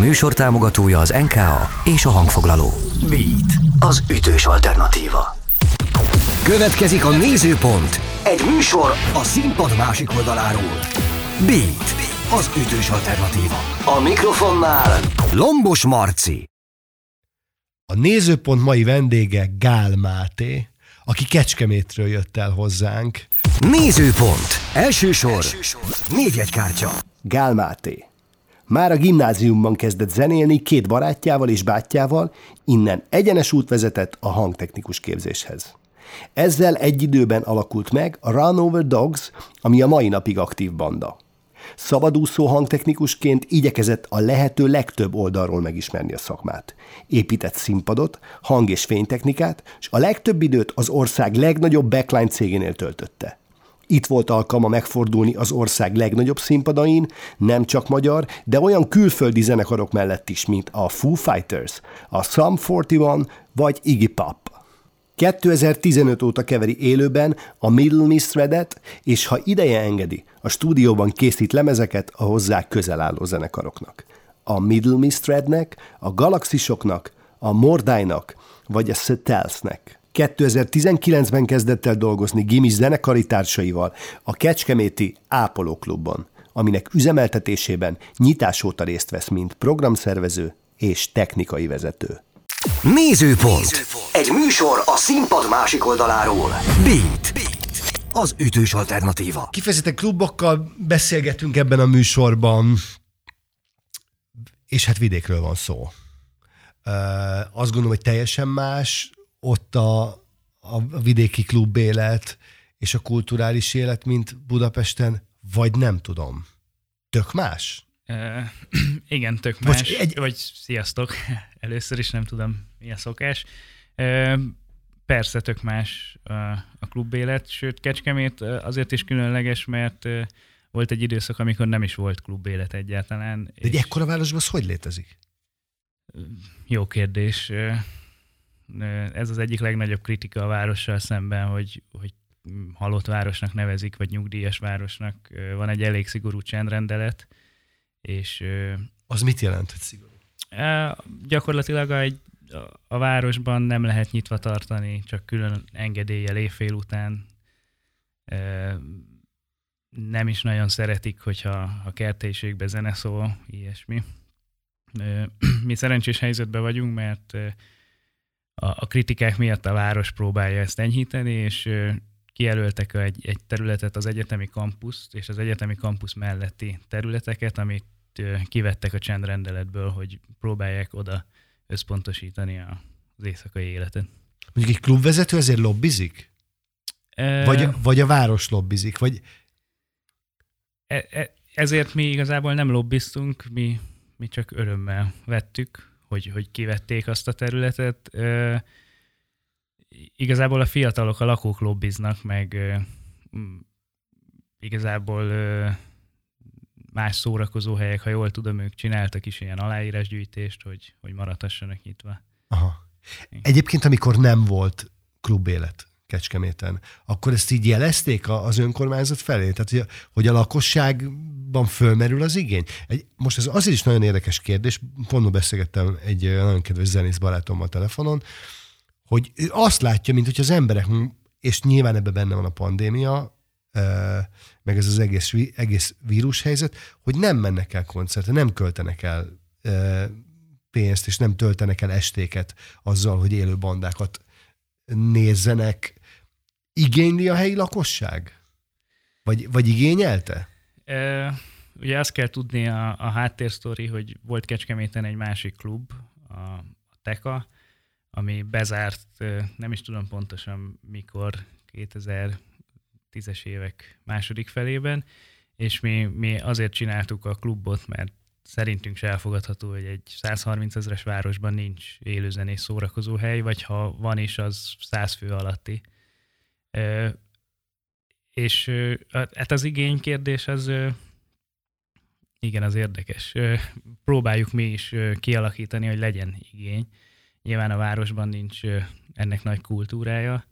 műsor támogatója az NKA és a hangfoglaló. Beat, az ütős alternatíva. Következik a Nézőpont, egy műsor a színpad másik oldaláról. Beat, az ütős alternatíva. A mikrofonnál Lombos Marci. A Nézőpont mai vendége Gál Máté, aki Kecskemétről jött el hozzánk. Nézőpont. Első sor. Négyegykártya. Gál Máté. Már a gimnáziumban kezdett zenélni két barátjával és bátyjával, innen egyenes út vezetett a hangtechnikus képzéshez. Ezzel egy időben alakult meg a Run Over Dogs, ami a mai napig aktív banda. Szabadúszó hangtechnikusként igyekezett a lehető legtöbb oldalról megismerni a szakmát. Épített színpadot, hang- és fénytechnikát, és a legtöbb időt az ország legnagyobb backline cégénél töltötte. Itt volt alkalma megfordulni az ország legnagyobb színpadain, nem csak magyar, de olyan külföldi zenekarok mellett is, mint a Foo Fighters, a Sum 41 vagy Iggy Pop. 2015 óta keveri élőben a Middle Mistredet, és ha ideje engedi, a stúdióban készít lemezeket a hozzá közel álló zenekaroknak. A Middle Mistrednek, a Galaxisoknak, a Mordájnak vagy a Setelsnek. 2019-ben kezdett el dolgozni Gimis zenekari társaival a Kecskeméti Ápoló Klubban, aminek üzemeltetésében nyitás óta részt vesz, mint programszervező és technikai vezető. Nézőpont. Nézőpont. Egy műsor a színpad másik oldaláról. Beat. Beat. Az ütős alternatíva. Kifejezetten klubokkal beszélgetünk ebben a műsorban, és hát vidékről van szó. Uh, azt gondolom, hogy teljesen más ott a, a vidéki klub élet és a kulturális élet, mint Budapesten, vagy nem tudom. Tök más? Uh, igen, tök más. Bocs, egy... Vagy sziasztok. Először is nem tudom, mi a szokás. Uh, persze tök más a, klubélet, sőt Kecskemét azért is különleges, mert volt egy időszak, amikor nem is volt klubélet egyáltalán. De egy ekkora városban az hogy létezik? Jó kérdés. Ez az egyik legnagyobb kritika a várossal szemben, hogy, hogy halott városnak nevezik, vagy nyugdíjas városnak. Van egy elég szigorú csendrendelet, és... Az mit jelent, hogy szigorú? Gyakorlatilag egy, a városban nem lehet nyitva tartani, csak külön engedéllyel évfél után. Nem is nagyon szeretik, hogyha a kertélyiségbe zene szól, ilyesmi. Mi szerencsés helyzetben vagyunk, mert a kritikák miatt a város próbálja ezt enyhíteni, és kijelöltek egy, egy területet, az egyetemi kampuszt, és az egyetemi kampusz melletti területeket, amit kivettek a csendrendeletből, hogy próbálják oda összpontosítani az éjszakai életet. Mondjuk egy klubvezető ezért lobbizik? E... Vagy, vagy a város lobbizik? Vagy... E, e, ezért mi igazából nem lobbiztunk, mi, mi csak örömmel vettük, hogy, hogy kivették azt a területet. Igazából a fiatalok, a lakók lobbiznak, meg igazából más szórakozó helyek, ha jól tudom, ők csináltak is ilyen aláírásgyűjtést, hogy, hogy maradhassanak nyitva. Aha. Egyébként, amikor nem volt klubélet Kecskeméten, akkor ezt így jelezték az önkormányzat felé? Tehát, hogy a, hogy a lakosságban fölmerül az igény? Egy, most ez azért is nagyon érdekes kérdés, pont beszélgettem egy nagyon kedves zenész barátommal telefonon, hogy ő azt látja, mint hogy az emberek, és nyilván ebben benne van a pandémia, meg ez az egész, egész vírushelyzet, hogy nem mennek el koncertre, nem költenek el pénzt, és nem töltenek el estéket azzal, hogy élő bandákat nézzenek. Igényli a helyi lakosság? Vagy, vagy igényelte? E, ugye azt kell tudni a, a háttérsztori, hogy volt Kecskeméten egy másik klub, a, a Teka, ami bezárt, nem is tudom pontosan mikor, 2000 tízes évek második felében, és mi, mi azért csináltuk a klubot, mert szerintünk se elfogadható, hogy egy 130 ezeres városban nincs élőzenés szórakozó hely, vagy ha van is, az 100 fő alatti. És hát az igénykérdés az igen, az érdekes. Próbáljuk mi is kialakítani, hogy legyen igény. Nyilván a városban nincs ennek nagy kultúrája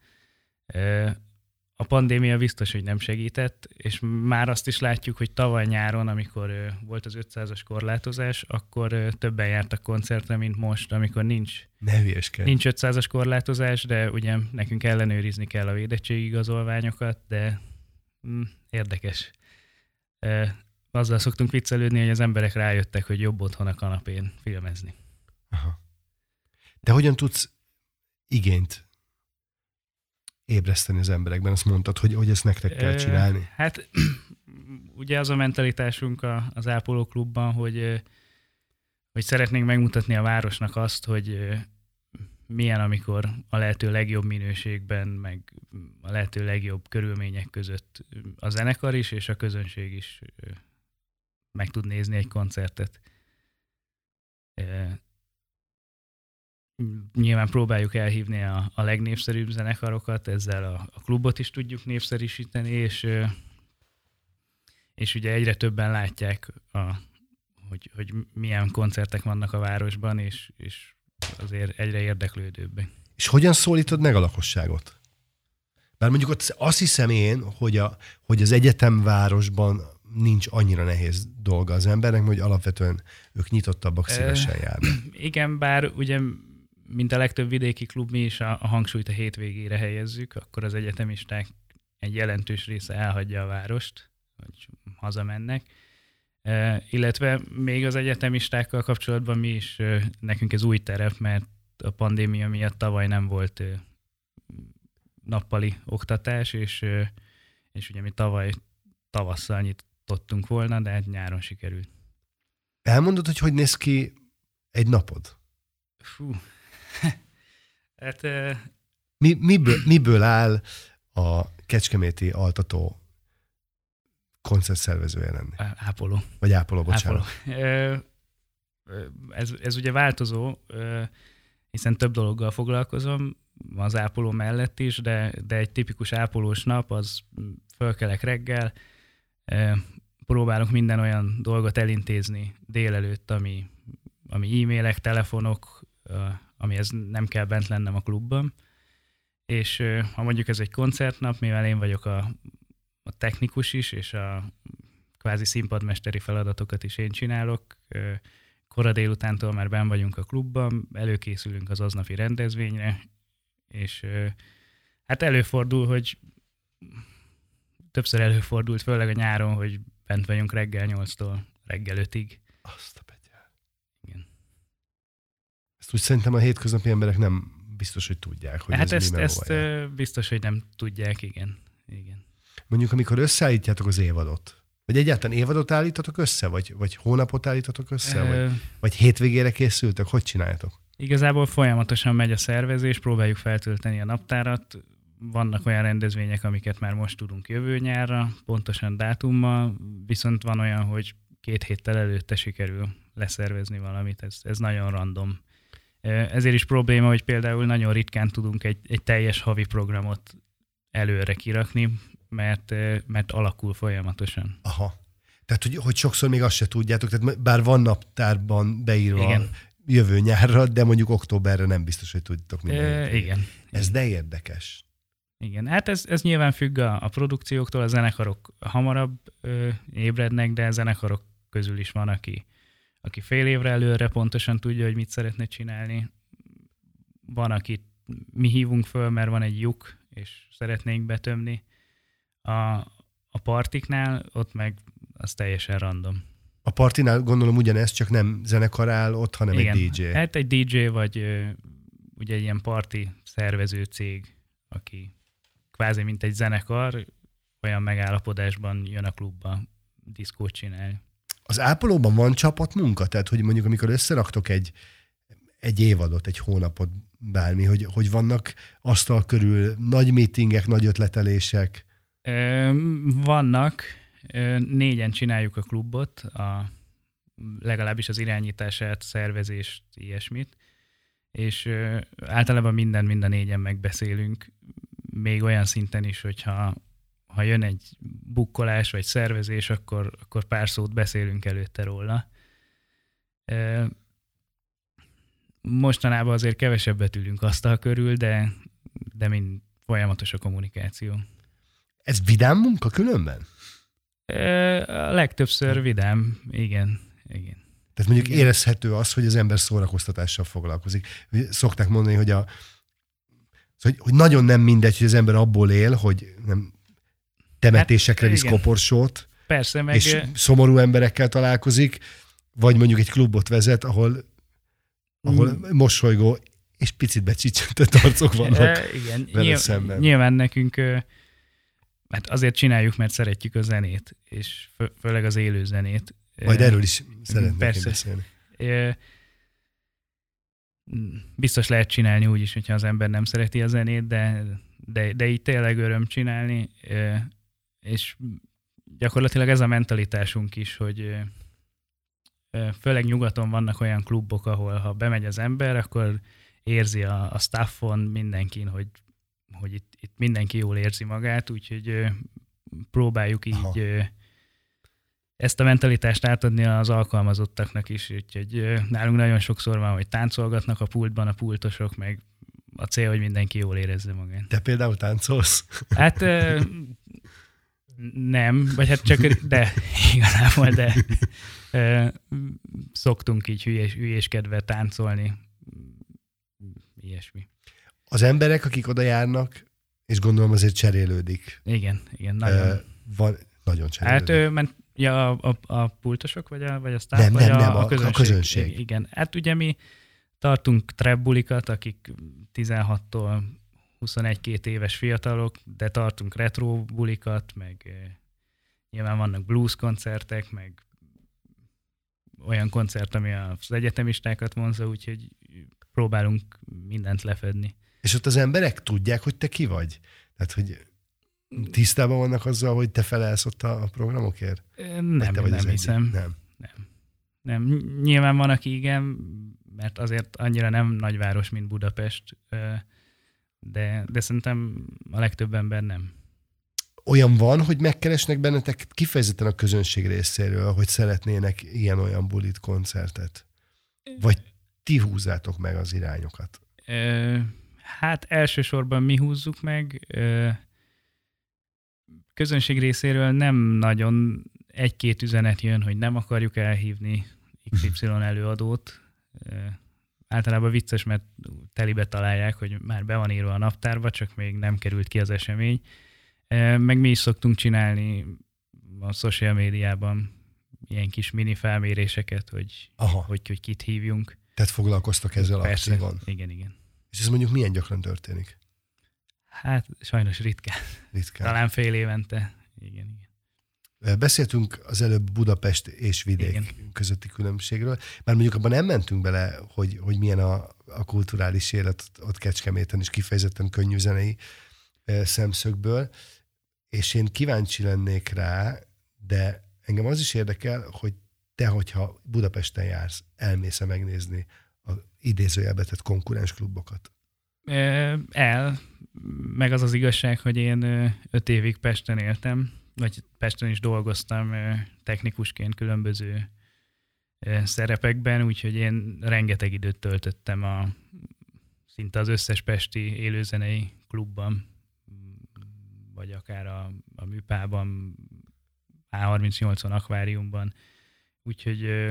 a pandémia biztos, hogy nem segített, és már azt is látjuk, hogy tavaly nyáron, amikor volt az 500-as korlátozás, akkor többen jártak koncertre, mint most, amikor nincs, ne nincs 500-as korlátozás, de ugye nekünk ellenőrizni kell a védettségigazolványokat, de mm, érdekes. Azzal szoktunk viccelődni, hogy az emberek rájöttek, hogy jobb otthon a kanapén filmezni. Aha. De hogyan tudsz igényt ébreszteni az emberekben? Azt mondtad, hogy, hogy ezt nektek kell csinálni. Hát ugye az a mentalitásunk az ápolóklubban, hogy, hogy szeretnénk megmutatni a városnak azt, hogy milyen, amikor a lehető legjobb minőségben, meg a lehető legjobb körülmények között a zenekar is, és a közönség is meg tud nézni egy koncertet nyilván próbáljuk elhívni a, a legnépszerűbb zenekarokat, ezzel a, a klubot is tudjuk népszerűsíteni, és, és ugye egyre többen látják, a, hogy, hogy milyen koncertek vannak a városban, és, és azért egyre érdeklődőbbek. És hogyan szólítod meg a lakosságot? Bár mondjuk ott azt hiszem én, hogy, a, hogy az egyetemvárosban nincs annyira nehéz dolga az embernek, hogy alapvetően ők nyitottabbak, szívesen járnak. Igen, bár ugye mint a legtöbb vidéki klub, mi is a, a hangsúlyt a hétvégére helyezzük, akkor az egyetemisták egy jelentős része elhagyja a várost, vagy hazamennek. E, illetve még az egyetemistákkal kapcsolatban mi is, e, nekünk ez új terep, mert a pandémia miatt tavaly nem volt e, nappali oktatás, és, e, és ugye mi tavaly tavasszal nyitottunk volna, de hát nyáron sikerült. Elmondod, hogy hogy néz ki egy napod? Fú, hát, Mi, miből, miből áll a Kecskeméti altató koncertszervezője lenni? Ápoló. Vagy ápoló, bocsánat. Ápoló. Ez, ez ugye változó, hiszen több dologgal foglalkozom, az ápoló mellett is, de, de egy tipikus ápolós nap, az fölkelek reggel, próbálok minden olyan dolgot elintézni délelőtt, ami, ami e-mailek, telefonok, amihez nem kell bent lennem a klubban. És ha mondjuk ez egy koncertnap, mivel én vagyok a, a technikus is, és a kvázi színpadmesteri feladatokat is én csinálok, kora délutántól már ben vagyunk a klubban, előkészülünk az aznapi rendezvényre, és hát előfordul, hogy többször előfordult, főleg a nyáron, hogy bent vagyunk reggel 8-tól reggel 5-ig. Azt ezt úgy szerintem a hétköznapi emberek nem biztos, hogy tudják, hogy hát ez ezt, ezt biztos, hogy nem tudják, igen. igen. Mondjuk, amikor összeállítjátok az évadot, vagy egyáltalán évadot állítatok össze, vagy, vagy hónapot állítatok össze, Ö... vagy, vagy hétvégére készültek, hogy csináljátok? Igazából folyamatosan megy a szervezés, próbáljuk feltölteni a naptárat, vannak olyan rendezvények, amiket már most tudunk jövő nyárra, pontosan dátummal, viszont van olyan, hogy két héttel előtte sikerül leszervezni valamit, ez, ez nagyon random. Ezért is probléma, hogy például nagyon ritkán tudunk egy, egy teljes havi programot előre kirakni, mert, mert alakul folyamatosan. Aha. Tehát, hogy, hogy sokszor még azt se tudjátok, tehát bár van naptárban beírva igen. jövő nyárra, de mondjuk októberre nem biztos, hogy tudtok mindent. Igen. Ez de érdekes. Igen, hát ez, ez nyilván függ a, a produkcióktól, a zenekarok hamarabb ö, ébrednek, de a zenekarok közül is van, aki, aki fél évre előre pontosan tudja, hogy mit szeretne csinálni. Van, akit mi hívunk föl, mert van egy lyuk, és szeretnénk betömni. A, a partiknál ott meg az teljesen random. A partinál gondolom ugyanez, csak nem zenekar áll ott, hanem Igen, egy DJ. Hát egy DJ vagy ugye egy ilyen parti szervező cég, aki kvázi mint egy zenekar, olyan megállapodásban jön a klubba diszkót csinálni. Az ápolóban van csapatmunka? Tehát, hogy mondjuk amikor összeraktok egy, egy évadot, egy hónapot, bármi, hogy, hogy vannak asztal körül nagy meetingek, nagy ötletelések? Vannak. Négyen csináljuk a klubot, a, legalábbis az irányítását, szervezést, ilyesmit. És általában minden, minden négyen megbeszélünk, még olyan szinten is, hogyha ha jön egy bukkolás vagy szervezés, akkor, akkor pár szót beszélünk előtte róla. Mostanában azért kevesebbet ülünk asztal körül, de, de mind folyamatos a kommunikáció. Ez vidám munka különben? A legtöbbször vidám, igen. igen. Tehát mondjuk igen. érezhető az, hogy az ember szórakoztatással foglalkozik. Szokták mondani, hogy a hogy, hogy nagyon nem mindegy, hogy az ember abból él, hogy nem temetésekre hát, visz koporsót, Persze, meg... és szomorú emberekkel találkozik, vagy mondjuk egy klubot vezet, ahol, ahol mm. mosolygó és picit becsicsentett arcok vannak e, igen, vele nyilv, szemben. Nyilván nekünk, hát azért csináljuk, mert szeretjük a zenét, és fő, főleg az élő zenét. Majd erről is szeretnék Persze. beszélni. Biztos lehet csinálni úgy is, hogyha az ember nem szereti a zenét, de, de, de így tényleg öröm csinálni, és gyakorlatilag ez a mentalitásunk is, hogy főleg nyugaton vannak olyan klubok, ahol ha bemegy az ember, akkor érzi a, a staffon mindenkin, hogy, hogy itt, itt mindenki jól érzi magát, úgyhogy próbáljuk így Aha. ezt a mentalitást átadni az alkalmazottaknak is, úgyhogy nálunk nagyon sokszor van, hogy táncolgatnak a pultban a pultosok, meg a cél, hogy mindenki jól érezze magát. Te például táncolsz? Hát nem, vagy hát csak, de igazából, de szoktunk így hülyés, hülyéskedve táncolni, ilyesmi. Az emberek, akik oda járnak, és gondolom azért cserélődik. Igen, igen, nagyon. Uh, van, nagyon cserélődik. Hát ő, ment, ja, a, a, a pultosok, vagy a, vagy a sztáv, nem, vagy nem, a, nem, a, a, közönség. a közönség. Igen, hát ugye mi tartunk trebbulikat, akik 16-tól 21-2 éves fiatalok, de tartunk retro bulikat, meg eh, nyilván vannak blues koncertek, meg olyan koncert, ami az egyetemistákat vonza, úgyhogy próbálunk mindent lefedni. És ott az emberek tudják, hogy te ki vagy? Tehát, hogy tisztában vannak azzal, hogy te felelsz ott a programokért? Nem, te vagy nem hiszem. Nem. nem. Nem. Nyilván van, aki igen, mert azért annyira nem nagyváros, mint Budapest, de, de szerintem a legtöbb ember nem. Olyan van, hogy megkeresnek bennetek kifejezetten a közönség részéről, hogy szeretnének ilyen-olyan bulit, koncertet? Vagy ti húzzátok meg az irányokat? Ö, hát elsősorban mi húzzuk meg. Ö, közönség részéről nem nagyon egy-két üzenet jön, hogy nem akarjuk elhívni XY előadót általában vicces, mert telibe találják, hogy már be van írva a naptárba, csak még nem került ki az esemény. Meg mi is szoktunk csinálni a social médiában ilyen kis mini felméréseket, hogy, Aha. hogy, hogy kit hívjunk. Tehát foglalkoztak ezzel Persze, aktívan? igen, igen. És ez mondjuk milyen gyakran történik? Hát sajnos ritkán. Ritkán. Talán fél évente. Igen, igen. Beszéltünk az előbb Budapest és vidék Igen. közötti különbségről, mert mondjuk abban nem mentünk bele, hogy, hogy milyen a, a kulturális élet ott Kecskeméten is kifejezetten könnyű zenei szemszögből, és én kíváncsi lennék rá, de engem az is érdekel, hogy te, hogyha Budapesten jársz, elmész megnézni az idézőjelbetett konkurens klubokat? El, meg az az igazság, hogy én öt évig Pesten éltem, vagy Pesten is dolgoztam technikusként különböző szerepekben, úgyhogy én rengeteg időt töltöttem a szinte az összes pesti élőzenei klubban, vagy akár a, a műpában, A38-on, akváriumban. Úgyhogy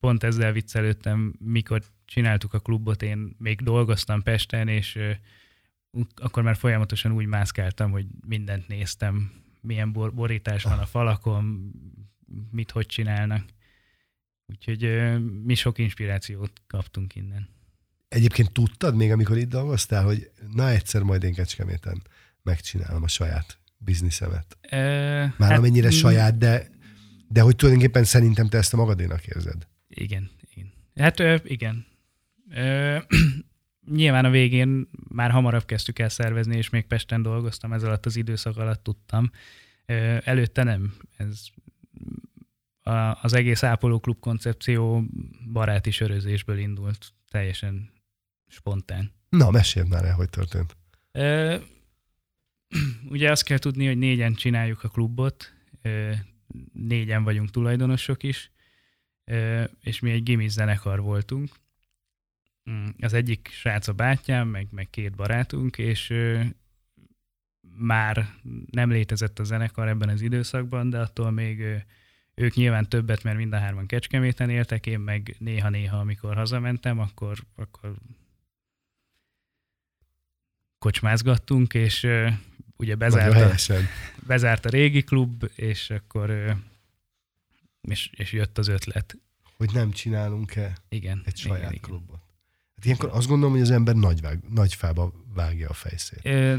pont ezzel viccelődtem, mikor csináltuk a klubot, én még dolgoztam Pesten, és akkor már folyamatosan úgy mászkáltam, hogy mindent néztem, milyen bor- borítás van a falakon, mit hogy csinálnak. Úgyhogy mi sok inspirációt kaptunk innen. Egyébként tudtad még, amikor itt dolgoztál, hogy na egyszer majd én Kecskeméten megcsinálom a saját bizniszemet? E, Már hát, amennyire saját, de, de hogy tulajdonképpen szerintem te ezt a magadénak érzed. Igen, igen. Hát ö, igen. Ö, nyilván a végén már hamarabb kezdtük el szervezni, és még Pesten dolgoztam, ez alatt az időszak alatt tudtam. Előtte nem. Ez az egész Ápoló Klub koncepció baráti sörözésből indult, teljesen spontán. Na, meséld már el, hogy történt. ugye azt kell tudni, hogy négyen csináljuk a klubot, négyen vagyunk tulajdonosok is, és mi egy gimis zenekar voltunk, az egyik srác a bátyám, meg, meg két barátunk, és már nem létezett a zenekar ebben az időszakban, de attól még ők nyilván többet, mert mind a hárman Kecskeméten éltek, én meg néha-néha, amikor hazamentem, akkor, akkor kocsmázgattunk, és ugye bezárt a, bezárt a régi klub, és akkor és, és jött az ötlet. Hogy nem csinálunk-e igen, egy saját igen, klubot. Hát ilyenkor azt gondolom, hogy az ember nagy, vág, nagy fába vágja a fejszét. Ö...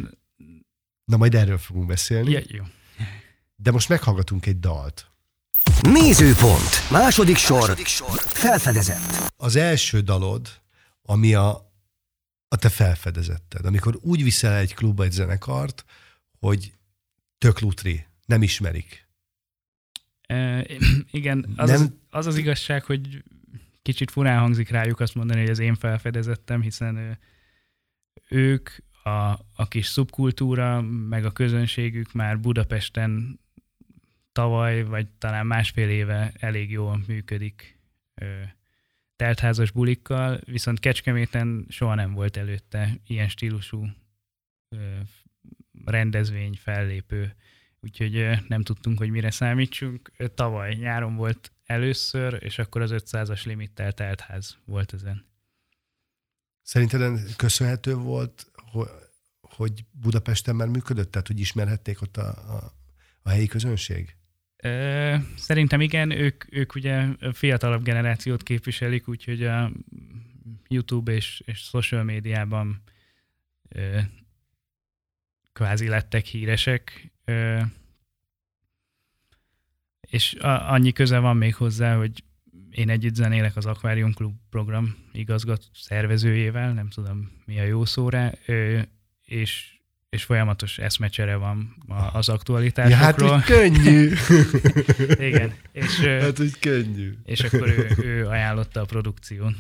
Na majd erről fogunk beszélni. Ja, jó. De most meghallgatunk egy dalt. Nézőpont. Második sor. Második sor. Felfedezett. Az első dalod, ami a, a te felfedezetted. Amikor úgy viszel egy klubba egy zenekart, hogy tök lutri, nem ismerik. E, igen, az, nem... az, az az igazság, hogy kicsit furán hangzik rájuk azt mondani, hogy az én felfedezettem, hiszen ők, a, a kis szubkultúra, meg a közönségük már Budapesten tavaly, vagy talán másfél éve elég jól működik teltházas bulikkal, viszont Kecskeméten soha nem volt előtte ilyen stílusú rendezvény, fellépő, úgyhogy nem tudtunk, hogy mire számítsunk. Tavaly nyáron volt először, és akkor az 500-as limittel teltház volt ezen. Szerinted köszönhető volt, hogy Budapesten már működött, tehát hogy ismerhették ott a, a, a helyi közönség? Szerintem igen, ők, ők ugye fiatalabb generációt képviselik, úgyhogy a YouTube és, és social médiában kvázi lettek híresek, és a, annyi köze van még hozzá, hogy én együtt zenélek az Aquarium Club program igazgató szervezőjével, nem tudom mi a jó szóra, és és folyamatos eszmecsere van az aktualitásokról. Ja, hát, hogy könnyű. Igen. És, hát, hogy könnyű. És akkor ő, ő ajánlotta a produkción.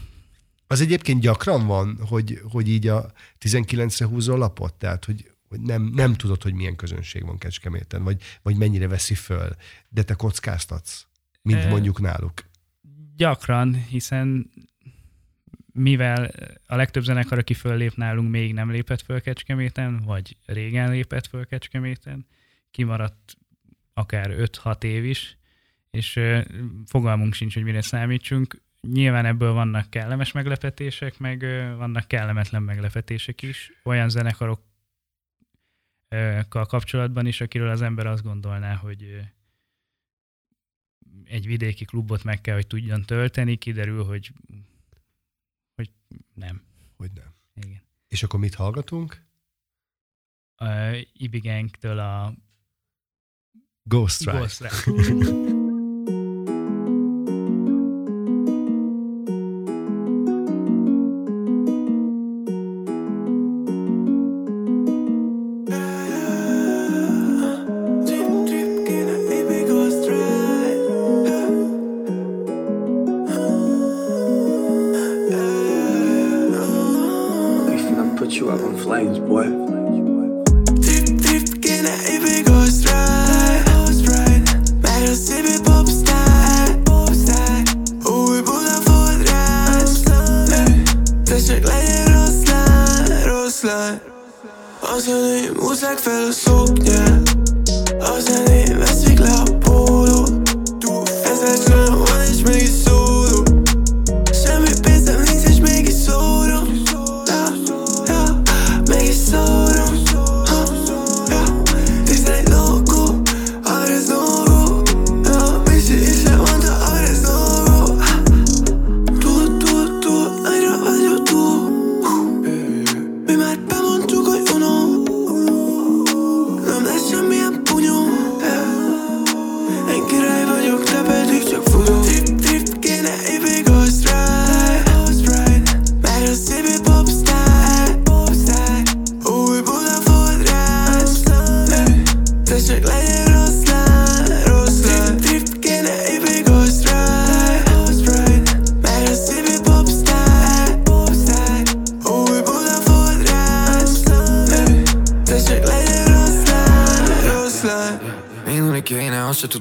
Az egyébként gyakran van, hogy, hogy így a 19-re húzol lapot, tehát hogy, hogy nem, nem tudod, hogy milyen közönség van Kecskeméten, vagy, vagy mennyire veszi föl, de te kockáztatsz, mint mondjuk náluk. Gyakran, hiszen mivel a legtöbb zenekar, aki föllép nálunk, még nem lépett föl Kecskeméten, vagy régen lépett föl Kecskeméten, kimaradt akár 5-6 év is, és fogalmunk sincs, hogy mire számítsunk. Nyilván ebből vannak kellemes meglepetések, meg vannak kellemetlen meglepetések is. Olyan zenekarokkal kapcsolatban is, akiről az ember azt gondolná, hogy egy vidéki klubot meg kell, hogy tudjon tölteni, kiderül, hogy hogy nem. Hogy nem. Igen. És akkor mit hallgatunk? Uh, Ibigengtől a Ghost Strike. Ghost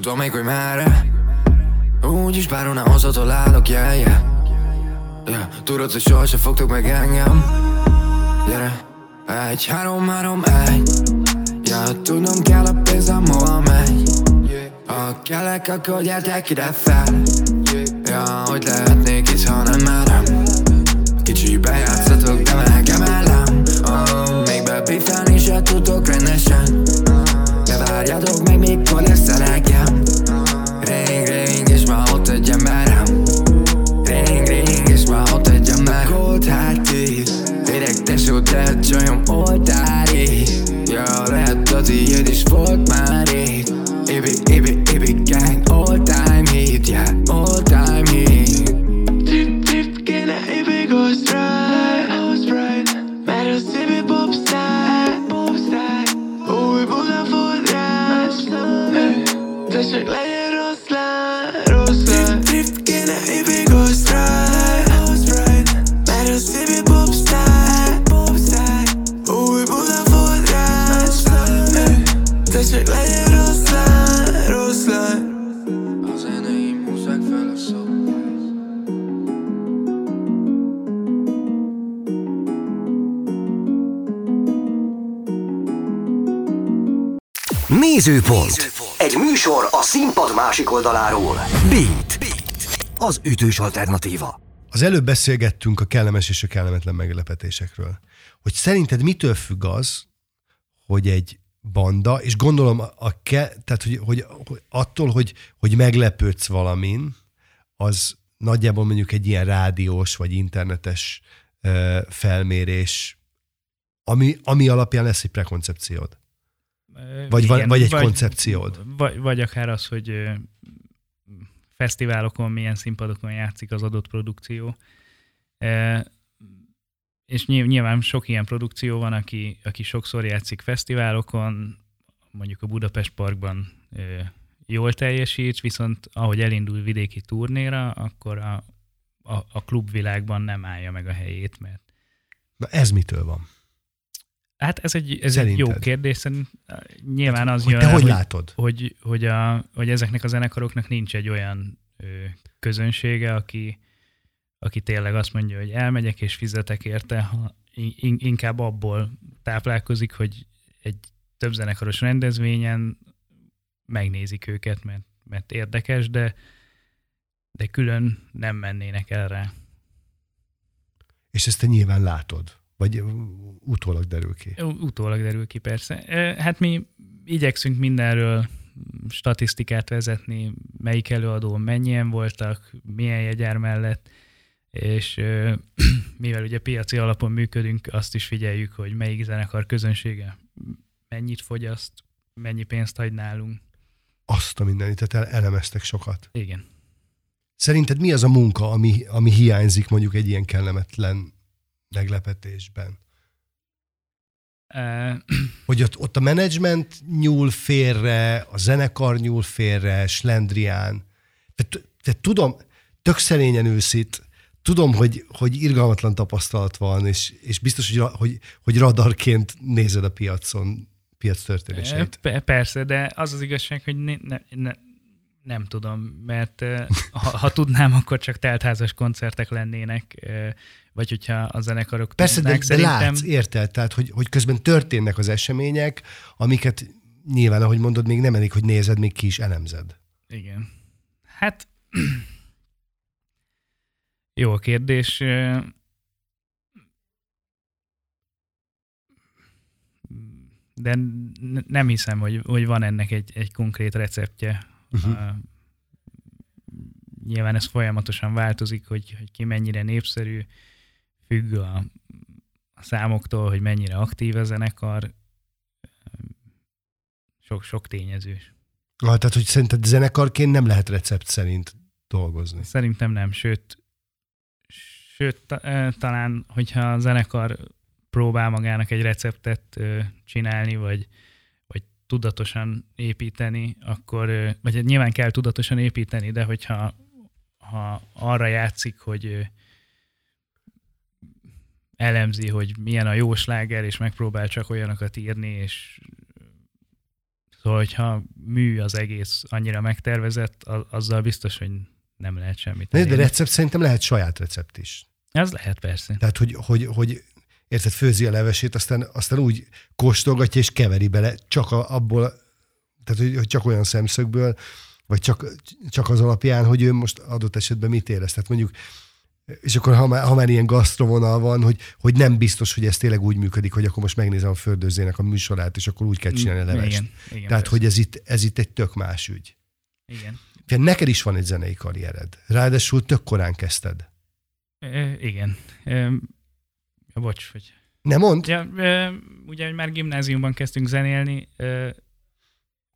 Tudva még, hogy merre. Úgyis bárhonnan hazatalálok, yeah, yeah, yeah. Tudod, hogy sohasem fogtok meg engem. Gyere Egy, három, három, egy. Ja, tudnom kell a pénzem, hova megy. Ha kellek, akkor gyertek ide fel. Ja, hogy lehet. Nézőpont. Egy műsor a színpad másik oldaláról. Beat. Az ütős alternatíva. Az előbb beszélgettünk a kellemes és a kellemetlen meglepetésekről. Hogy szerinted mitől függ az, hogy egy banda, és gondolom a, a ke, tehát hogy, hogy, hogy attól, hogy, hogy meglepődsz valamin, az nagyjából mondjuk egy ilyen rádiós vagy internetes ö, felmérés, ami, ami alapján lesz egy prekoncepciód. Vagy, Igen, vagy egy vagy, koncepciód. Vagy, vagy akár az, hogy fesztiválokon, milyen színpadokon játszik az adott produkció. És nyilván sok ilyen produkció van, aki, aki sokszor játszik fesztiválokon, mondjuk a Budapest Parkban jól teljesít, viszont ahogy elindul vidéki turnéra, akkor a, a, a klubvilágban nem állja meg a helyét, mert Na ez mitől van? Hát ez egy, ez egy jó kérdés, szerint nyilván az hogy jön, te hogy hogy, látod? Hogy, hogy, a, hogy ezeknek a zenekaroknak nincs egy olyan ö, közönsége, aki, aki tényleg azt mondja, hogy elmegyek és fizetek érte, ha in, inkább abból táplálkozik, hogy egy több zenekaros rendezvényen megnézik őket, mert, mert érdekes, de, de külön nem mennének el rá. És ezt te nyilván látod? Vagy utólag derül ki? Utólag derül ki, persze. Hát mi igyekszünk mindenről statisztikát vezetni, melyik előadó mennyien voltak, milyen jegyár mellett, és mivel ugye piaci alapon működünk, azt is figyeljük, hogy melyik zenekar közönsége mennyit fogyaszt, mennyi pénzt hagy nálunk. Azt a mindenit, tehát elemeztek sokat. Igen. Szerinted mi az a munka, ami, ami hiányzik mondjuk egy ilyen kellemetlen meglepetésben? Hogy ott, ott a menedzsment nyúl félre, a zenekar nyúl félre, slendrián. Te, te tudom, tök szerényen őszít, tudom, hogy, hogy irgalmatlan tapasztalat van, és, és biztos, hogy, hogy, hogy radarként nézed a piacon piac történéseit. Persze, de az az igazság, hogy ne, ne, ne, nem tudom, mert ha, ha tudnám, akkor csak teltházas koncertek lennének, vagy hogyha a zenekarok Persze, tudnák, de, szerintem... de látsz, érted? Tehát, hogy, hogy közben történnek az események, amiket nyilván, ahogy mondod, még nem elég, hogy nézed, még ki is elemzed. Igen. Hát jó a kérdés. De nem hiszem, hogy, hogy van ennek egy, egy konkrét receptje. Uh-huh. Uh, nyilván ez folyamatosan változik, hogy, hogy ki mennyire népszerű, függ a, a számoktól, hogy mennyire aktív a zenekar, sok-sok tényezős. Ah, tehát, hogy szerinted zenekarként nem lehet recept szerint dolgozni? Szerintem nem, sőt, sőt ta, talán, hogyha a zenekar próbál magának egy receptet csinálni, vagy, vagy tudatosan építeni, akkor, vagy nyilván kell tudatosan építeni, de hogyha ha arra játszik, hogy elemzi, hogy milyen a jó sláger, és megpróbál csak olyanokat írni, és szóval, hogyha mű az egész annyira megtervezett, azzal biztos, hogy nem lehet semmit. De, de recept szerintem lehet saját recept is. Ez lehet persze. Tehát, hogy, hogy, hogy érted, főzi a levesét, aztán, aztán úgy kóstolgatja és keveri bele, csak a, abból, tehát hogy, hogy csak olyan szemszögből, vagy csak, csak az alapján, hogy ő most adott esetben mit érez. Tehát mondjuk, és akkor ha már, ha már ilyen gasztrovonal van, hogy, hogy nem biztos, hogy ez tényleg úgy működik, hogy akkor most megnézem a földőzének a műsorát, és akkor úgy kell csinálni a levest. Igen, igen, Tehát, persze. hogy ez itt, ez itt egy tök más ügy. Igen. Ugye neked is van egy zenei karriered. Ráadásul tök korán kezdted. Ö, igen. Ja, bocs, hogy... Nem mond? Ja, ö, ugye, már gimnáziumban kezdtünk zenélni, ö,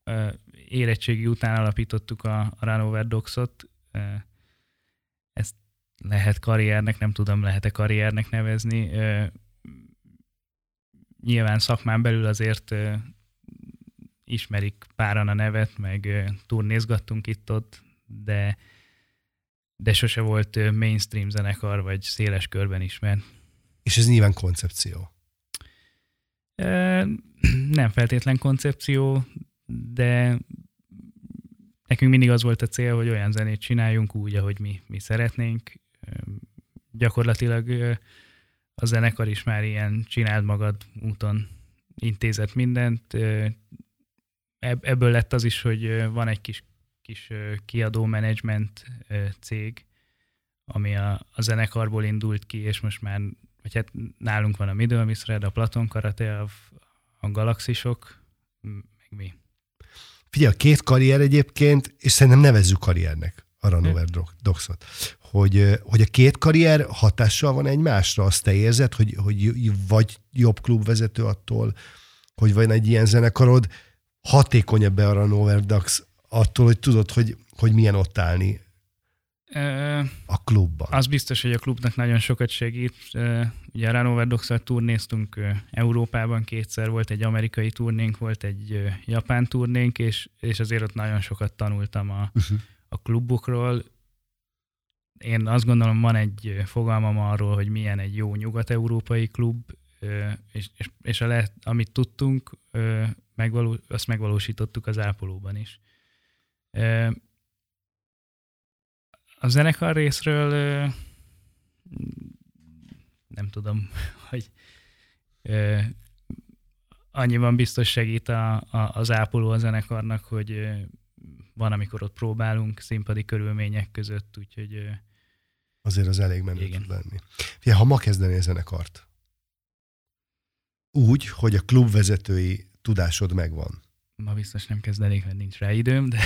ö, érettségi után alapítottuk a, a Runover Dogs-ot. Ö, ezt lehet karriernek, nem tudom, lehet-e karriernek nevezni. Nyilván szakmán belül azért ismerik páran a nevet, meg turnézgattunk itt-ott, de de sose volt mainstream zenekar, vagy széles körben ismert. És ez nyilván koncepció. Nem feltétlen koncepció, de nekünk mindig az volt a cél, hogy olyan zenét csináljunk úgy, ahogy mi, mi szeretnénk. Gyakorlatilag a zenekar is már ilyen csináld magad úton intézett mindent. Ebből lett az is, hogy van egy kis, kis kiadó menedzsment cég, ami a, a zenekarból indult ki, és most már, vagy hát nálunk van a Middle Misred, a Platon Karate, a, a Galaxisok, meg mi. Figyelj, a két karrier egyébként, és szerintem nevezzük karriernek a Runover Dogsot, hogy, hogy a két karrier hatással van egymásra, azt te érzed, hogy, hogy vagy jobb klubvezető attól, hogy van egy ilyen zenekarod, hatékonyabb-e a Runover Dogs attól, hogy tudod, hogy, hogy milyen ott állni a klubban. Az biztos, hogy a klubnak nagyon sokat segít. Ugye a Runover dogs turnéztunk Európában kétszer, volt egy amerikai turnénk, volt egy japán turnénk, és, és azért ott nagyon sokat tanultam a, Uh-huh. A klubokról. Én azt gondolom, van egy fogalmam arról, hogy milyen egy jó nyugat-európai klub, és, és, és a le, amit tudtunk, megvaló, azt megvalósítottuk az ápolóban is. A zenekar részről nem tudom, hogy annyiban biztos segít a, a, az ápoló a zenekarnak, hogy van, amikor ott próbálunk színpadi körülmények között, úgyhogy Azért az elég menő Igen. tud lenni. Figyelj, ha ma kezdenél zenekart, úgy, hogy a klubvezetői tudásod megvan, ma biztos nem kezdenék, mert nincs rá időm, de,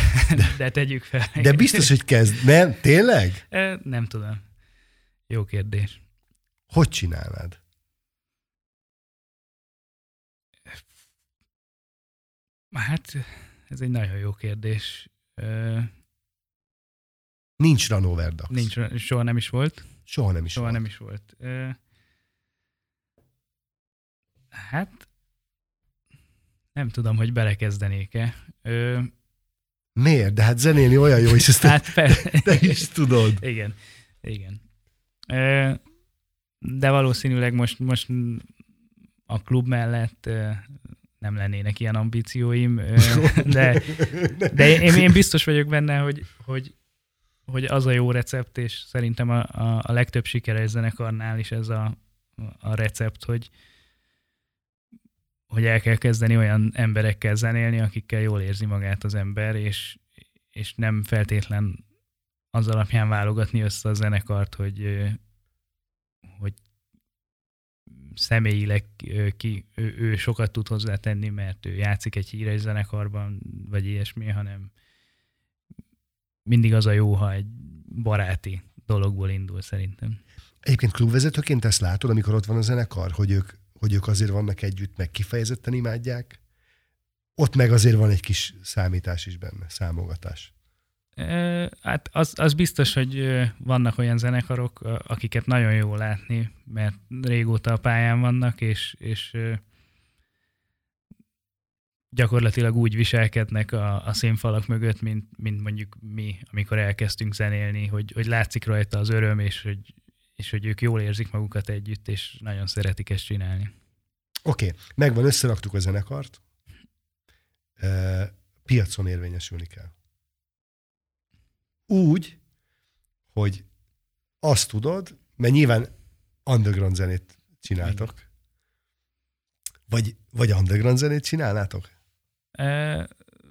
de tegyük fel. de biztos, hogy kezd. Nem? Tényleg? Nem tudom. Jó kérdés. Hogy csinálnád? Hát, ez egy nagyon jó kérdés. Nincs Runover Dogs. Nincs, soha nem is volt. Soha nem is Soha volt. nem is volt. Hát, nem tudom, hogy belekezdenék-e. Ö, Miért? De hát zenélni olyan jó, és ezt Hát, per- te is tudod. Igen, igen. Ö, De valószínűleg most, most a klub mellett nem lennének ilyen ambícióim, de, de én, én biztos vagyok benne, hogy, hogy, hogy az a jó recept, és szerintem a, a, a legtöbb sikeres zenekarnál is ez a, a recept, hogy, hogy el kell kezdeni olyan emberekkel zenélni, akikkel jól érzi magát az ember, és, és nem feltétlen az alapján válogatni össze a zenekart, hogy, hogy személyileg ki, ő, ő sokat tud hozzátenni, mert ő játszik egy híres zenekarban, vagy ilyesmi, hanem mindig az a jó, ha egy baráti dologból indul szerintem. Egyébként klubvezetőként ezt látod, amikor ott van a zenekar, hogy ők, hogy ők azért vannak együtt, meg kifejezetten imádják? Ott meg azért van egy kis számítás is benne, számogatás. Hát az, az biztos, hogy vannak olyan zenekarok, akiket nagyon jó látni, mert régóta a pályán vannak, és, és gyakorlatilag úgy viselkednek a, a színfalak mögött, mint, mint mondjuk mi, amikor elkezdtünk zenélni, hogy, hogy látszik rajta az öröm, és hogy, és hogy ők jól érzik magukat együtt, és nagyon szeretik ezt csinálni. Oké, okay, megvan, összeraktuk a zenekart. Piacon érvényesülni kell. Úgy, hogy azt tudod, mert nyilván underground zenét csináltok, Vagy, vagy underground zenét csinálnátok? E,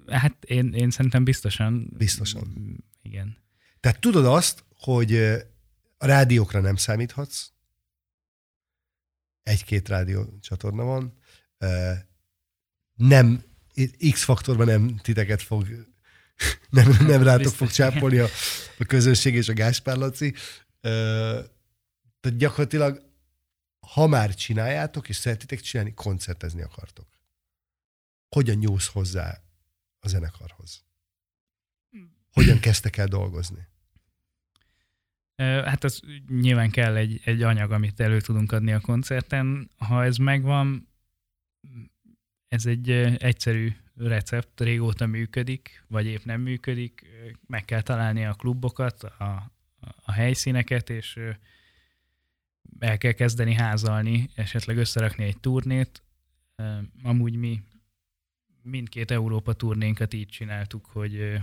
hát én, én szerintem biztosan. Biztosan. Igen. Tehát tudod azt, hogy a rádiókra nem számíthatsz, egy-két rádió csatorna van, nem, X-faktorban nem titeket fog, nem, nem rátok fog csápolni a, a közönség és a Gáspár Laci. Tehát gyakorlatilag, ha már csináljátok, és szeretitek csinálni, koncertezni akartok. Hogyan nyúlsz hozzá a zenekarhoz? Hogyan kezdtek el dolgozni? Hát az nyilván kell egy, egy anyag, amit elő tudunk adni a koncerten. Ha ez megvan, ez egy egyszerű recept, régóta működik, vagy épp nem működik. Meg kell találni a klubokat, a, a helyszíneket, és el kell kezdeni házalni, esetleg összerakni egy turnét. Amúgy mi mindkét Európa turnénkat így csináltuk, hogy